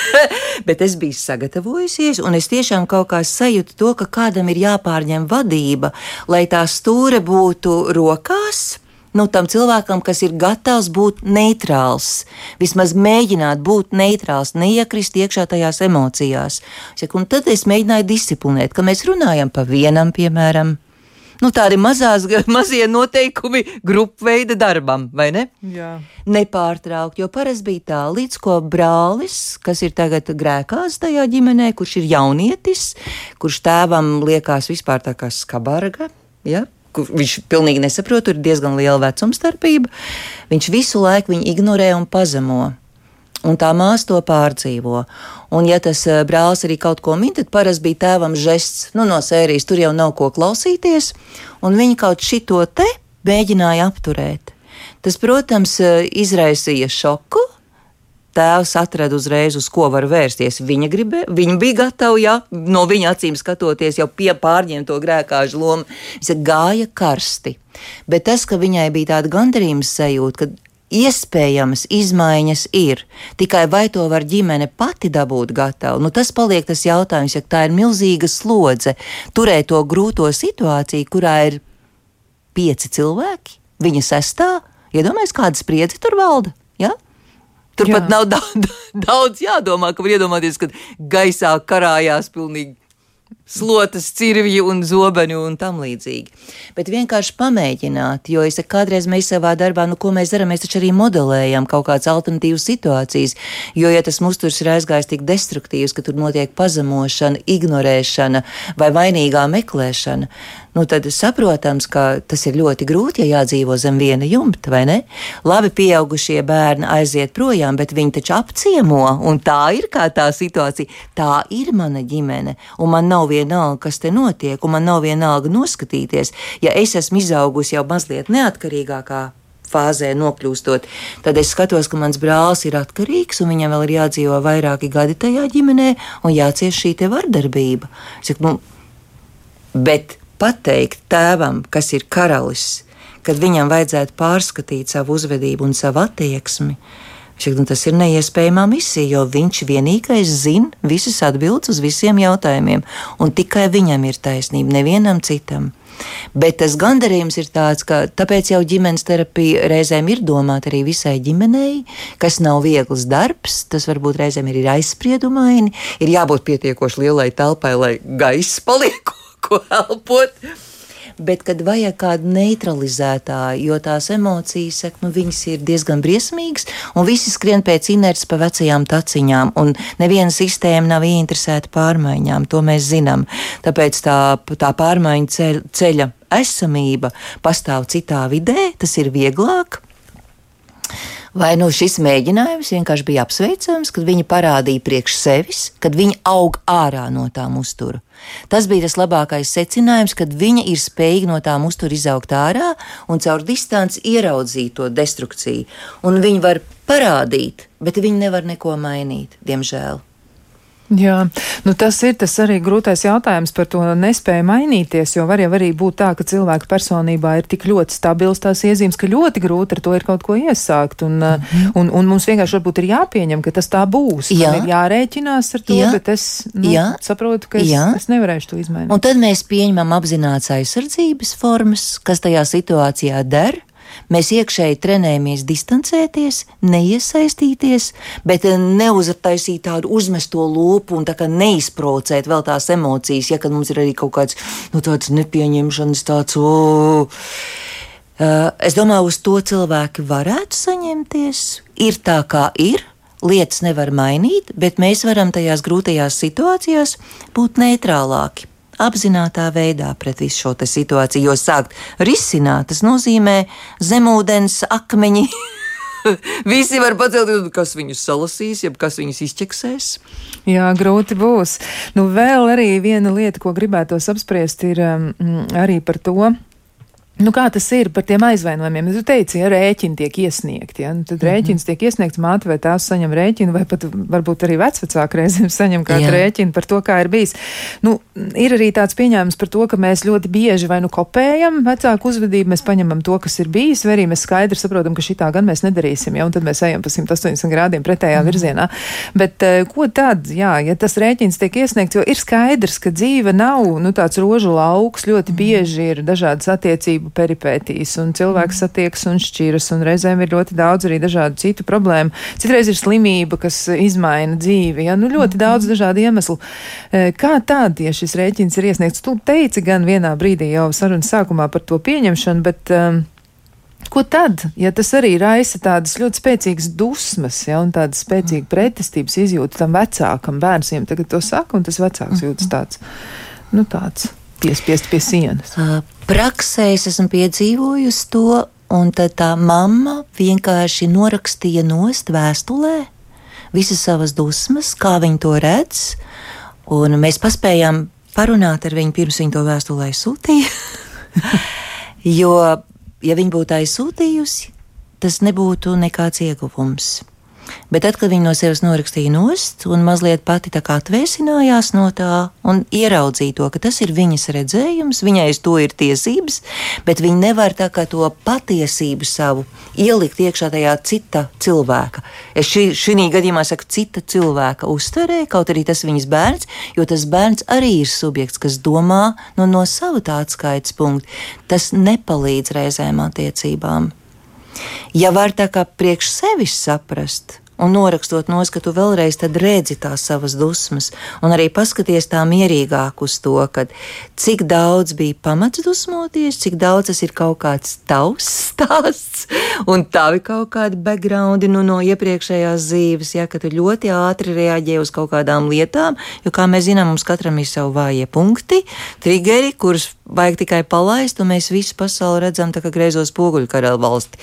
bet es biju sagatavojusies, un es tiešām kaut kā sajūtu to, ka kādam ir jāpārņem vadība, lai tā stūre būtu rokās. Nu, tam cilvēkam, kas ir gatavs būt neitrāls, vismaz mēģināt būt neitrāls, neiekrist iekšā tajās emocijās. Saku, tad es mēģināju disciplinēt, ka mēs runājam pa vienam, piemēram, nu, tādi mazās, mazie noteikumi grupu veida darbam, vai ne? Jā. Nepārtraukt, jo parasti bija tā, līdz ko brālis, kas ir tagad grēkās tajā ģimenē, kurš ir jaunietis, kurš tēvam liekas vispār tā kā skabarga. Ja? Viņš pilnīgi nesaprot, ir diezgan liela vecuma starpība. Viņš visu laiku viņu ignorē un pazemo un tā māsa to pārdzīvo. Un, ja tas eh, brālis arī kaut ko min, tad parasti bija tēvam žests nu, no sērijas, tur jau nav ko klausīties, un viņi kaut šito te mēģināja apturēt. Tas, protams, eh, izraisīja šoku. Tēvs atrada uzreiz, uz ko var vērsties. Viņa, gribē, viņa bija gatava, ja, no viņa acīm skatoties, jau pie pārņemt to grēkāžu lomu. Viņa gāja karsti. Bet tas, ka viņai bija tāda gandarījuma sajūta, ka Iespējamas izmaiņas ir, tikai vai to var ģimene pati dabūt gatavu? Nu, tas paliek tas jautājums, ja tā ir milzīga slodze turēt to grūto situāciju, kurā ir pieci cilvēki, viņa sestā. Iedomājieties, kāda spriedze tur valda. Ja? Tur Jā. nav daudz, daudz jādomā, ka var iedomāties, ka gaisā karājās pilnīgi slotas, cirvju un zobeņu un tam līdzīgi. Bet vienkārši pamēģināt, jo es kādreiz mēs savā darbā, nu, ko mēs darām, mēs taču arī modelējam kaut kādas alternatīvas situācijas, jo, ja tas musturs ir aizgājis tik destruktīvs, ka tur notiek pazemošana, ignorēšana vai vainīgā meklēšana, nu, tad saprotams, ka tas ir ļoti grūti, ja jādzīvo zem viena jumta, vai ne? Labi, pieaugušie bērni aiziet projām, bet viņi taču apciemo, un tā ir kā tā situācija. Tā ir mana ģimene, un man nav vienalga, kas te notiek, un man nav vienalga noskatīties, ja es esmu izaugusi jau mazliet neatkarīgākā fāzē nokļūstot, tad es skatos, ka mans brālis ir atkarīgs un viņam vēl ir jādzīvo vairāki gadi tajā ģimenē un jācieš šī te vardarbība. Saku, nu, bet pateikt tēvam, kas ir karalis, kad viņam vajadzētu pārskatīt savu uzvedību un savu attieksmi. Šik, nu, tas ir neiespējama misija, jo viņš vienīgais zina visas atbildes uz visiem jautājumiem, un tikai viņam ir taisnība, nevienam citam. Bet tas gandarījums ir tāds, ka tāpēc jau ģimenes terapija reizēm ir domāta arī visai ģimenei, kas nav viegls darbs. Tas varbūt reizēm ir aizspriedumaini, ir jābūt pietiekoši lielai telpai, lai gaiss paliek ko elpot. Bet, kad vajag kādu neutralizētāju, jo tās emocijas, saka, nu, viņas ir diezgan briesmīgas, un visi skrien pēc inerces pa vecajām taciņām, un neviena sistēma nav ieinteresēta pārmaiņām, to mēs zinām. Tāpēc tā, tā pārmaiņu ceļ, ceļa esamība pastāv citā vidē, tas ir vieglāk. Vai nu šis mēģinājums vienkārši bija apsveicams, kad viņi parādīja priekš sevis, kad viņi aug ārā no tām uzturu? Tas bija tas labākais secinājums, kad viņa ir spējīga no tām uztur izaugt ārā un caur distanci ieraudzīt to destrukciju. Un viņi var parādīt, bet viņi nevar neko mainīt, diemžēl. Jā, nu tas ir tas arī grūtais jautājums par to nespēju mainīties, jo var jau arī būt tā, ka cilvēka personībā ir tik ļoti stabils tās iezīmes, ka ļoti grūti ar to ir kaut ko iesākt, un, mm -hmm. un, un mums vienkārši varbūt ir jāpieņem, ka tas tā būs. Jā. Man ir jārēķinās ar to, Jā. bet es nu, Jā. saprotu, ka es, Jā. es nevarēšu to izmainīt. Un tad mēs pieņemam apzināts aizsardzības formas, kas tajā situācijā der, Mēs iekšēji trenējamies distancēties, neiesaistīties, bet eh, neuztaisīt tādu uzmesto lopu un tā neizprovocēt vēl tās emocijas, ja mums ir arī kaut kāds nu, tāds nepieņemšanas, tāds. Oh, Es domāju, uz to cilvēki varētu saņemties. Ir tā, kā ir, lietas nevar mainīt, bet mēs varam tajās grūtajās situācijās būt neitrālāki apzinātā veidā pret visu šo situāciju, jo sākt risināt, tas nozīmē zemūdens akmeņi. Visi var pacelt, kas viņus salasīs, jeb kas viņus izķeksēs. Jā, grūti būs. Nu, vēl arī viena lieta, ko gribētos apspriest, ir um, arī par to, Nu, kā tas ir par tiem aizvainojumiem? Jūs teicāt, ja rēķini tiek iesniegti, ja? nu, tad mm -hmm. rēķins tiek iesniegts, māte vai tās saņem rēķinu, vai pat varbūt arī vecvecāki reizēm saņem kādu rēķinu par to, kā ir bijis. Nu, ir arī tāds pieņēmums par to, ka mēs ļoti bieži vai nu kopējam vecāku uzvedību, mēs paņemam to, kas ir bijis, vai arī mēs skaidri saprotam, ka šitā gan mēs nedarīsim, ja? un tad mēs ejam pa 180 grādiem pretējā mm -hmm. virzienā. Bet uh, ko tad, jā, ja tas rēķins tiek iesniegts, jo ir skaidrs, ka dzīve nav nu, tāds rožu lauks, ļoti mhm. bieži ir dažādas attiecības peripētīs, un cilvēks satiekas un šķiras, un reizēm ir ļoti daudz arī dažādu citu problēmu. Citreiz ir slimība, kas izmaina dzīvi, ja nu ļoti daudz dažādu iemeslu. E, kā tad, ja šis rēķins ir iesniegts? Tu teici gan vienā brīdī jau sarunas sākumā par to pieņemšanu, bet. Um, Ko tad, ja tas arī raisa tādas ļoti spēcīgas dusmas, ja, un tādas spēcīgas pretestības izjūta tam vecākam bērnam, tagad to saka, un tas vecāks jūtas tāds, nu tāds piespiest pie sienas? Praksē es esmu piedzīvojusi to, un tā mamma vienkārši norakstīja nost vēstulē visas savas dusmas, kā viņa to redz, un mēs paspējām parunāt ar viņu pirms viņa to vēstulē sūtīja. jo, ja viņa būtu aizsūtījusi, tas nebūtu nekāds ieguvums. Bet tad, kad viņa no sevis norakstīja nost un mazliet pati tā kā atvēsinājās no tā un ieraudzīja to, ka tas ir viņas redzējums, viņai uz to ir tiesības, bet viņa nevar tā kā to patiesību savu ielikt iekšā tajā cita cilvēka. Es šī, šī gadījumā saku cita cilvēka uztverē, kaut arī tas viņas bērns, jo tas bērns arī ir subjekts, kas domā no, no sava tā atskaites punkta. Tas nepalīdz reizēm attiecībām. Ja var tā kā priekš sevis saprast, un norakstot nos, ka tu vēlreiz redzi tās savas dusmas, un arī paskaties tā mierīgāk uz to, ka cik daudz bija pamats dusmoties, cik daudz tas ir kaut kāds tavs stāsts, un tavi kaut kādi backgroundi nu, no iepriekšējās dzīves, ja, ka tu ļoti ātri reaģē uz kaut kādām lietām, jo, kā mēs zinām, mums katram ir savi vājie punkti, triggeri, kurus vajag tikai palaist, un mēs visu pasauli redzam tā kā greizos poguļu karalu valsti.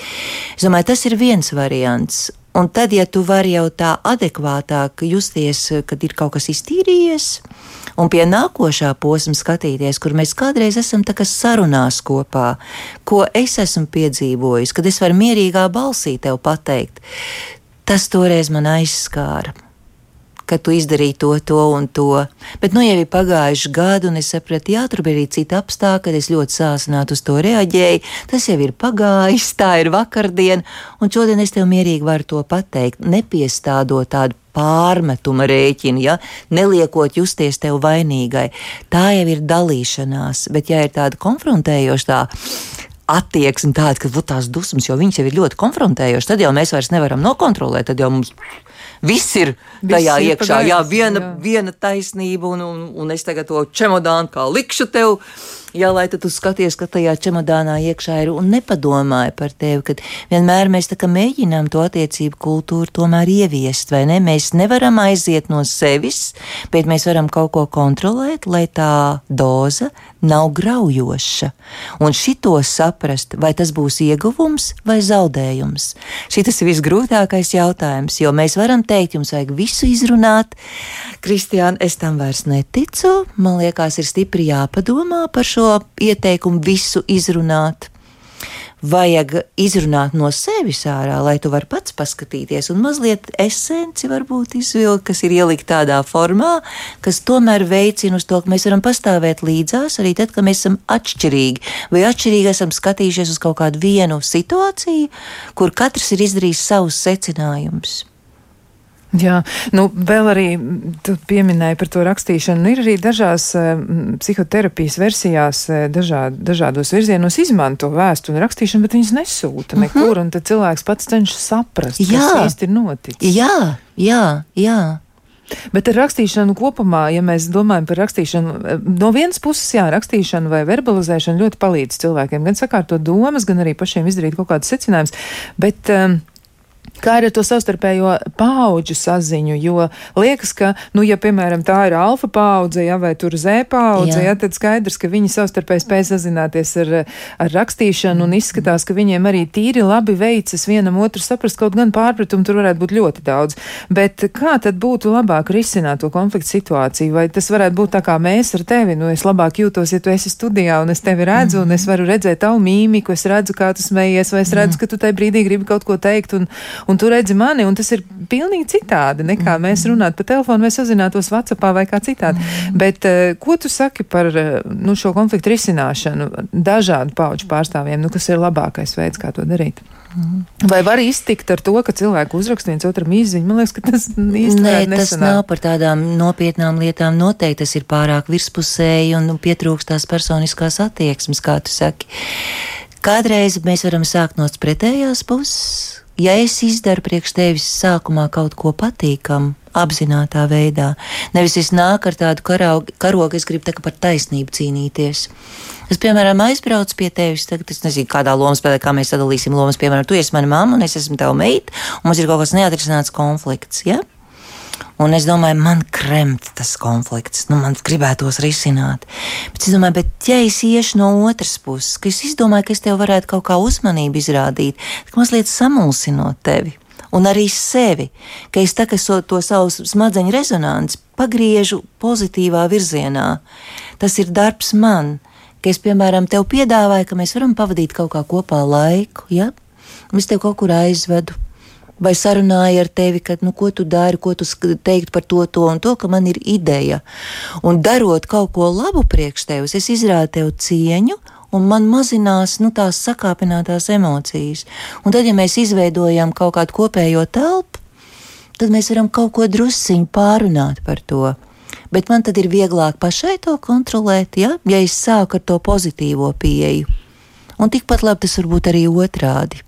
Es domāju, tas ir viens variants. Un tad, ja tu vari jau tā adekvātāk justies, kad ir kaut kas iztīrījies, un pie nākošā posma skatīties, kur mēs kādreiz esam sarunās kopā, ko es esmu piedzīvojis, kad es varu mierīgā balsī tev pateikt, tas toreiz man aizskāra ka tu izdarīji to, to un to. Bet nu jau ir pagājuši gadi, un es sapratu, jā, tur bija arī citi apstākļi, kad es ļoti sāsināti uz to reaģēju. Tas jau ir pagājis, tā ir vakardiena, un šodien es tev mierīgi varu to pateikt, nepiestādot tādu pārmetuma rēķinu, ja, neliekot justies tev vainīgai. Tā jau ir dalīšanās, bet ja ir tāda konfrontējoša tā attieksme, tāda, ka tās dusmas jau viņas jau ir ļoti konfrontējošas, tad jau mēs vairs nevaram nokontrolēt, tad jau mums viss ir tajā viss iekšā. Ir jā, viena, jā. viena taisnība, un, un, un es tagad to čemodānu kā likšu tev Jā, lai tu skaties, ka tajā čemodānā iekšā ir un nepadomāji par tevi, ka vienmēr mēs tā kā mēģinām to attiecību kultūru tomēr ieviest, vai ne? Mēs nevaram aiziet no sevis, bet mēs varam kaut ko kontrolēt, lai tā doza nav graujoša. Un šito saprast, vai tas būs ieguvums vai zaudējums. Šis ir visgrūtākais jautājums, jo mēs varam teikt, jums vajag visu izrunāt. Kristiāna, es tam vairs neticu. Man liekas, ir stipri jāpadomā par šo šo ieteikumu visu izrunāt. Vajag izrunāt no sevis ārā, lai tu vari pats paskatīties, un mazliet esenci varbūt izvilkt, kas ir ielikt tādā formā, kas tomēr veicina uz to, ka mēs varam pastāvēt līdzās arī tad, kad mēs esam atšķirīgi, vai atšķirīgi esam skatījušies uz kaut kādu vienu situāciju, kur katrs ir izdarījis savus secinājumus. Jā, nu, vēl arī tu pieminēji par to rakstīšanu. Ir arī dažās uh, psihoterapijas versijās uh, dažād, dažādos virzienos izmanto vēstu un rakstīšanu, bet viņas nesūta nekur, uh mhm. -huh. un tad cilvēks pats cenšas saprast, jā. kas īsti ir noticis. Jā, jā, jā. Bet ar rakstīšanu kopumā, ja mēs domājam par rakstīšanu, no vienas puses, jā, rakstīšana vai verbalizēšana ļoti palīdz cilvēkiem, gan sakārtot domas, gan arī pašiem izdarīt kaut kādus secinājumus. Bet um, Kā ir ar to savstarpējo paudžu saziņu? Jo liekas, ka, nu, ja, piemēram, tā ir alfa paudze, ja, vai tur z paudze, ja, tad skaidrs, ka viņi savstarpēji spēj sazināties ar, ar rakstīšanu un izskatās, ka viņiem arī tīri labi veicas vienam otru saprast, kaut gan pārpratumu tur varētu būt ļoti daudz. Bet kā tad būtu labāk risināt to konfliktu situāciju? Vai tas varētu būt tā kā mēs ar tevi? Nu, es labāk jūtos, ja tu esi studijā un es tevi redzu, mm -hmm. un es varu redzēt tavu mīmiku, es redzu, kā tu smējies, vai es redzu, ka tu tajā brīdī gribi kaut ko teikt. Un, un tu redzi mani, un tas ir pilnīgi citādi nekā mm. mēs runātu pa telefonu vai sazinātos Whatsappā vai kā citādi. Mm. Bet uh, ko tu saki par uh, nu, šo konfliktu risināšanu dažādu pauģu pārstāvjiem? Nu, kas ir labākais veids, kā to darīt? Mm. Vai var iztikt ar to, ka cilvēku uzrakst viens otram īziņu? Man liekas, ka tas īsti Nē, tas nav par tādām nopietnām lietām. Noteikti tas ir pārāk virspusēji un nu, pietrūkst tās personiskās attieksmes, kā tu saki. Kādreiz mēs varam sākt no pretējās puses, ja es izdaru priekš tevis sākumā kaut ko patīkamu, apzinātajā veidā, nevis es nāku ar tādu karaugu, karogu, es gribu tā par taisnību cīnīties. Es, piemēram, aizbraucu pie tevis, tagad es nezinu, kādā lomā spēlē, kā mēs sadalīsim lomas. Piemēram, tu esi mana mamma un es esmu tava meita, un mums ir kaut kas neatrisināts konflikts. Ja? Un es domāju, man kremt tas konflikts, nu, man gribētos risināt. Bet es domāju, bet ja es iešu no otras puses, ka es izdomāju, ka es tev varētu kaut kā uzmanību izrādīt, ka mazliet samulsinot tevi. Un arī sevi, ka es tā, so, to savu smadzeņu rezonanci pagriežu pozitīvā virzienā. Tas ir darbs man, ka es, piemēram, tev piedāvāju, ka mēs varam pavadīt kaut kā kopā laiku, ja? Es tev kaut kur aizvedu, vai sarunāju ar tevi, ka, nu, ko tu dari, ko tu teikt par to, to un to, ka man ir ideja. Un darot kaut ko labu priekš tevis, es izrādu tev cieņu. Un man mazinās nu, tās sakāpinātās emocijas. Un tad, ja mēs izveidojam kaut kādu kopējo telpu, tad mēs varam kaut ko drusciņu pārunāt par to. Bet man tad ir vieglāk pašai to kontrolēt, ja, ja es sāku ar to pozitīvo pieeju. Un tikpat labi tas var būt arī otrādi.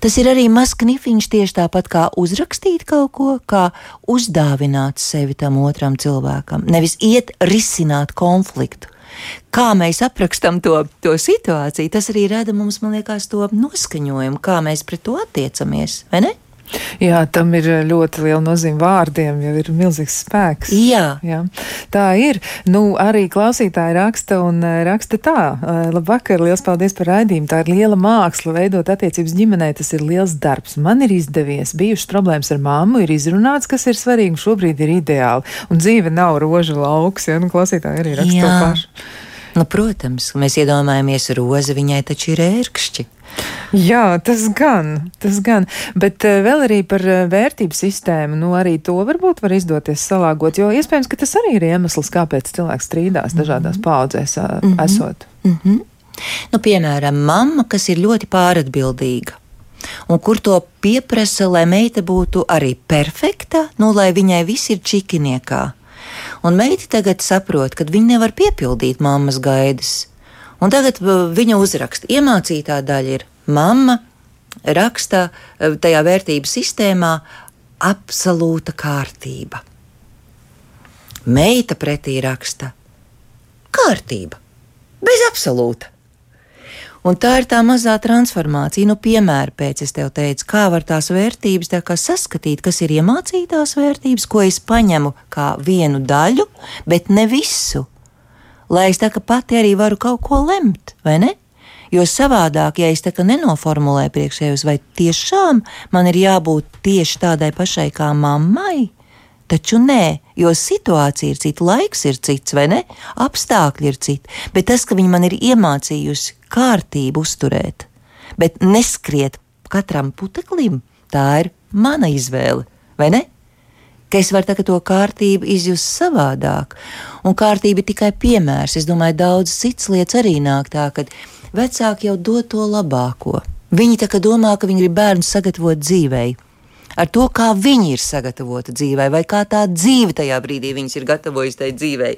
Tas ir arī mazs knifiņš tieši tāpat kā uzrakstīt kaut ko, kā uzdāvināt sevi tam otram cilvēkam, nevis iet risināt konfliktu. Kā mēs aprakstām to, to situāciju, tas arī rada mums, man liekas, to noskaņojumu, kā mēs pret to attiecamies, vai ne? Jā, tam ir ļoti liela nozīme vārdiem, jau ir milzīgs spēks. Jā. Jā. Tā ir. Nu, arī klausītāji raksta un eh, raksta tā. Eh, labvakar, liels paldies par raidījumu. Tā ir liela māksla, veidot attiecības ģimenē. Tas ir liels darbs. Man ir izdevies. Bijušas problēmas ar mammu, ir izrunāts, kas ir svarīgi, un šobrīd ir ideāli. Un dzīve nav roža lauks, ja nu klausītāji arī raksta to pašu. Nu, protams, mēs iedomājamies rozi, viņai taču ir ērkšķi. Jā, tas gan, tas gan. Bet uh, vēl arī par uh, vērtību sistēmu, nu arī to varbūt var izdoties salāgot, jo iespējams, ka tas arī ir iemesls, kāpēc cilvēks strīdās dažādās -hmm. paudzēs mm -hmm. esot. Mm -hmm. Nu, piemēram, mamma, kas ir ļoti pāratbildīga. Un kur to pieprasa, lai meita būtu arī perfekta, nu, lai viņai viss ir čikiniekā. Un meita tagad saprot, ka viņa nevar piepildīt mammas gaidas. Un tagad viņa uzraksta, iemācītā daļa ir mamma raksta eh, tajā vērtību sistēmā absolūta kārtība. Meita pretī raksta kārtība, bez absolūta. Un tā ir tā mazā transformācija. Nu, piemēram, pēc es tev teicu, kā var tās vērtības tā saskatīt, kas ir iemācītās vērtības, ko es paņemu kā vienu daļu, bet ne visu. Lai es tā kā pati arī varu kaut ko lemt, vai ne? Jo savādāk, ja es tā kā nenoformulēju priekšējos, vai tiešām man ir jābūt tieši tādai pašai kā mammai, taču nē, jo situācija ir cita, laiks ir cits, vai ne? Apstākļi ir citi, bet tas, ka viņi man ir iemācījusi kārtību uzturēt, bet neskriet katram puteklim, tā ir mana izvēle, vai ne? ka es varu to kārtību izjust savādāk. Un kārtība ir tikai piemērs. Es domāju, daudz citas lietas arī nāk tā, ka vecāki jau dod to labāko. Viņi tā kā domā, ka viņi grib bērnu sagatavot dzīvei. Ar to, kā viņi ir sagatavoti dzīvei, vai kā tā dzīve tajā brīdī viņus ir gatavojusi tai dzīvei.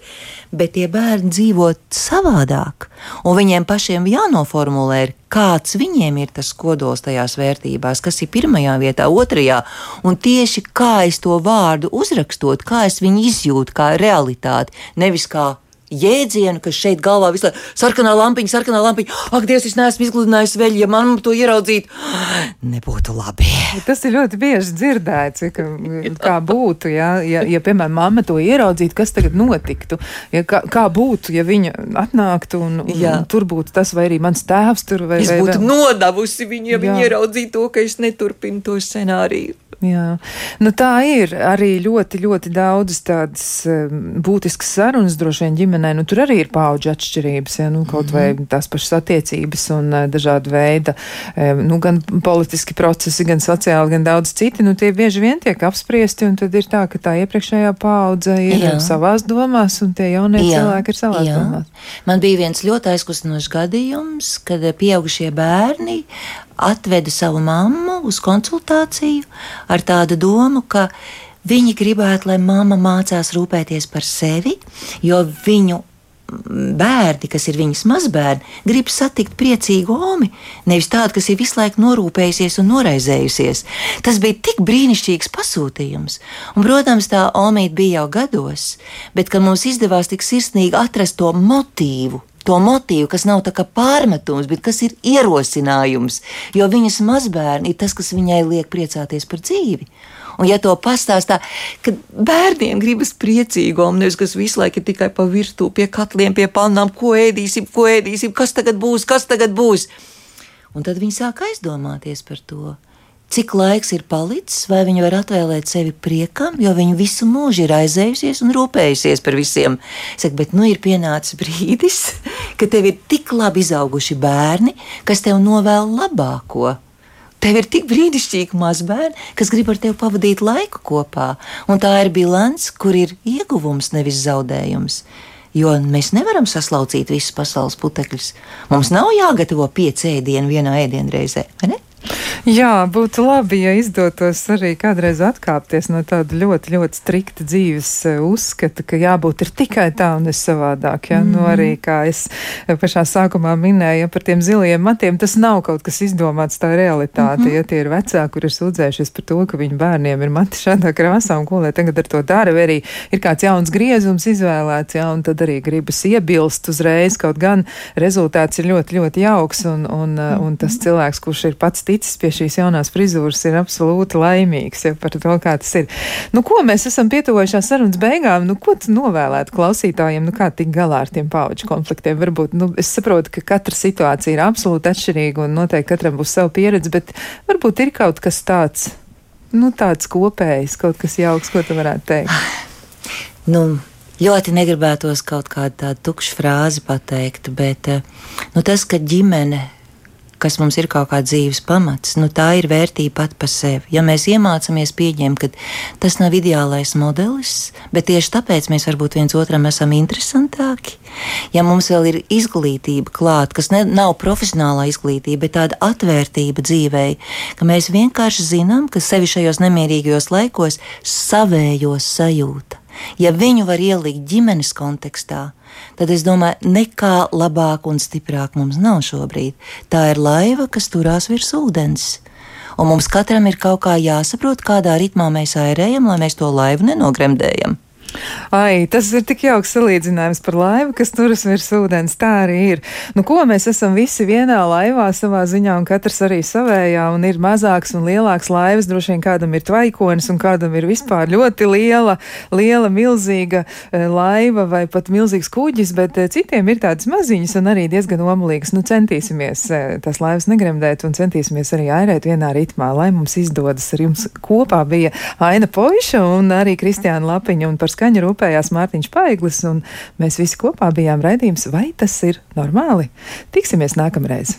Bet tie bērni dzīvo savādāk, un viņiem pašiem jānoformulē, kāds viņiem ir tas kodols tajās vērtībās, kas ir pirmajā vietā, otrajā, un tieši kā es to vārdu uzrakstot, kā es viņu izjūtu, kā realitāti, nevis kā jēdzienu, kas šeit galvā visu laiku - sarkanā lampiņa, sarkanā lampiņa. Ak, Dievs, es neesmu izgludinājis vēl, ja man to ieraudzītu, nebūtu labi. Tas ir ļoti bieži dzirdēts, ka, kā būtu, ja, ja, ja, piemēram, mamma to ieraudzītu, kas tagad notiktu. Ja, kā, kā būtu, ja viņa atnāktu un, un, Jā. un tur būtu tas, vai arī mans tēvs tur vai, es vai būtu vēl. nodavusi viņu, ja viņa ieraudzītu to, ka es neturpinu to scenāriju. Jā, nu tā ir arī ļoti, ļoti daudzas tādas um, būtiskas sarunas droši vien ģimenē. Nu, tur arī ir paudžu atšķirības, ja, nu, kaut mm -hmm. vai tās pašas attiecības un uh, dažāda veida, um, nu, gan politiski procesi, gan sociāli, gan daudz citi. Nu, tie bieži vien tiek apspriesti, un tad ir tā, ka tā iepriekšējā paudze ir Jā. savās domās, un tie jaunie Jā. cilvēki ir savās Jā. domās. Man bija viens ļoti aizkustinošs gadījums, kad pieaugušie bērni atvedu savu mammu uz konsultāciju ar tādu domu, ka viņi gribētu, lai mamma mācās rūpēties par sevi, jo viņu bērni, kas ir viņas mazbērni, grib satikt priecīgu omi, nevis tādu, kas ir visu laiku norūpējusies un noraizējusies. Tas bija tik brīnišķīgs pasūtījums. Un, protams, tā omīte bija jau gados, bet kad mums izdevās tik sirsnīgi atrast to motīvu, to motīvu, kas nav tā kā pārmetums, bet kas ir ierosinājums, jo viņas mazbērni ir tas, kas viņai liek priecāties par dzīvi. Un, ja to pastāstā, kad bērniem gribas priecīgo, nevis kas visu laiku ir tikai pa virtuvi, pie katliem, pie pannām, ko ēdīsim, ko ēdīsim, kas tagad būs, kas tagad būs. Un tad viņi sāk aizdomāties par to cik laiks ir palicis, vai viņa var atvēlēt sevi priekam, jo viņa visu mūžu ir aizējusies un rūpējusies par visiem. Saka, bet nu ir pienācis brīdis, kad tev ir tik labi izauguši bērni, kas tev novēl labāko. Tev ir tik brīnišķīgi mazbērni, kas grib ar tevi pavadīt laiku kopā, un tā ir bilants, kur ir ieguvums, nevis zaudējums. Jo mēs nevaram saslaucīt visus pasaules putekļus. Mums nav jāgatavo pieci ēdieni vienā ēdienreizē, vai ne? Jā, būtu labi, ja izdotos arī kādreiz atkāpties no tāda ļoti, ļoti strikta dzīves eh, uzskata, ka jābūt ir tikai tā un es savādāk. Ja? Mm. Nu, arī kā es pašā sākumā minēju ja par tiem ziliem matiem, tas nav kaut kas izdomāts, tā realitāte. Mm -hmm. Ja tie ir vecāki, kur ir sūdzējušies par to, ka viņu bērniem ir mati šādā krāsā un ko lai tagad ar to dara, vai arī ir kāds jauns griezums izvēlēts, ja? un tad arī gribas iebilst uzreiz, kaut gan rezultāts ir ļoti, ļoti jauks un, un, mm -hmm. un tas cilvēks, kurš ir pats ticis pie šīs jaunās frizūras ir absolūti laimīgs ja, par to, kā tas ir. Nu, ko mēs esam pietuvojušās sarunas beigām? Nu, ko tu novēlētu klausītājiem? Nu, kā tikt galā ar tiem pauģu konfliktiem? Varbūt, nu, es saprotu, ka katra situācija ir absolūti atšķirīga un noteikti katram būs sava pieredze, bet varbūt ir kaut kas tāds, nu, tāds kopējs, kaut kas jauks, ko tu varētu teikt. Nu, ļoti negribētos kaut kādu tādu tukšu frāzi pateikt, bet eh, nu, tas, ka ģimene kas mums ir kaut kāds dzīves pamats, nu, tā ir vērtība pat par sevi. Ja mēs iemācāmies pieņemt, ka tas nav ideālais modelis, bet tieši tāpēc mēs varbūt viens otram esam interesantāki, ja mums vēl ir izglītība klāta, kas ne, nav profesionālā izglītība, bet tāda atvērtība dzīvei, ka mēs vienkārši zinām, ka sevi šajos nemierīgajos laikos savējos sajūta. Ja viņu var ielikt ģimenes kontekstā, tad es domāju, nekā labāk un stiprāk mums nav šobrīd. Tā ir laiva, kas turās virs ūdens. Un mums katram ir kaut kā jāsaprot, kādā ritmā mēs airējam, lai mēs to laivu nenogremdējam. Ai, tas ir tik jauks salīdzinājums par laivu, kas turas virs ūdens. Tā arī ir. Nu, ko mēs esam visi vienā laivā savā ziņā, un katrs arī savējā, un ir mazāks un lielāks laivas. Droši vien kādam ir tvaikonis, un kādam ir vispār ļoti liela, liela, milzīga e, laiva vai pat milzīgs kuģis, bet e, citiem ir tādas maziņas un arī diezgan omulīgas. Nu, centīsimies e, tās laivas negremdēt un centīsimies arī airēt vienā ritmā, lai mums izdodas. Ar jums kopā bija Aina Poiša un arī Kristiāna Lapiņa un par skaņu rūpējās Mārtiņš Paiglis, un mēs visi kopā bijām raidījums, vai tas ir normāli? Tiksimies nākamreiz!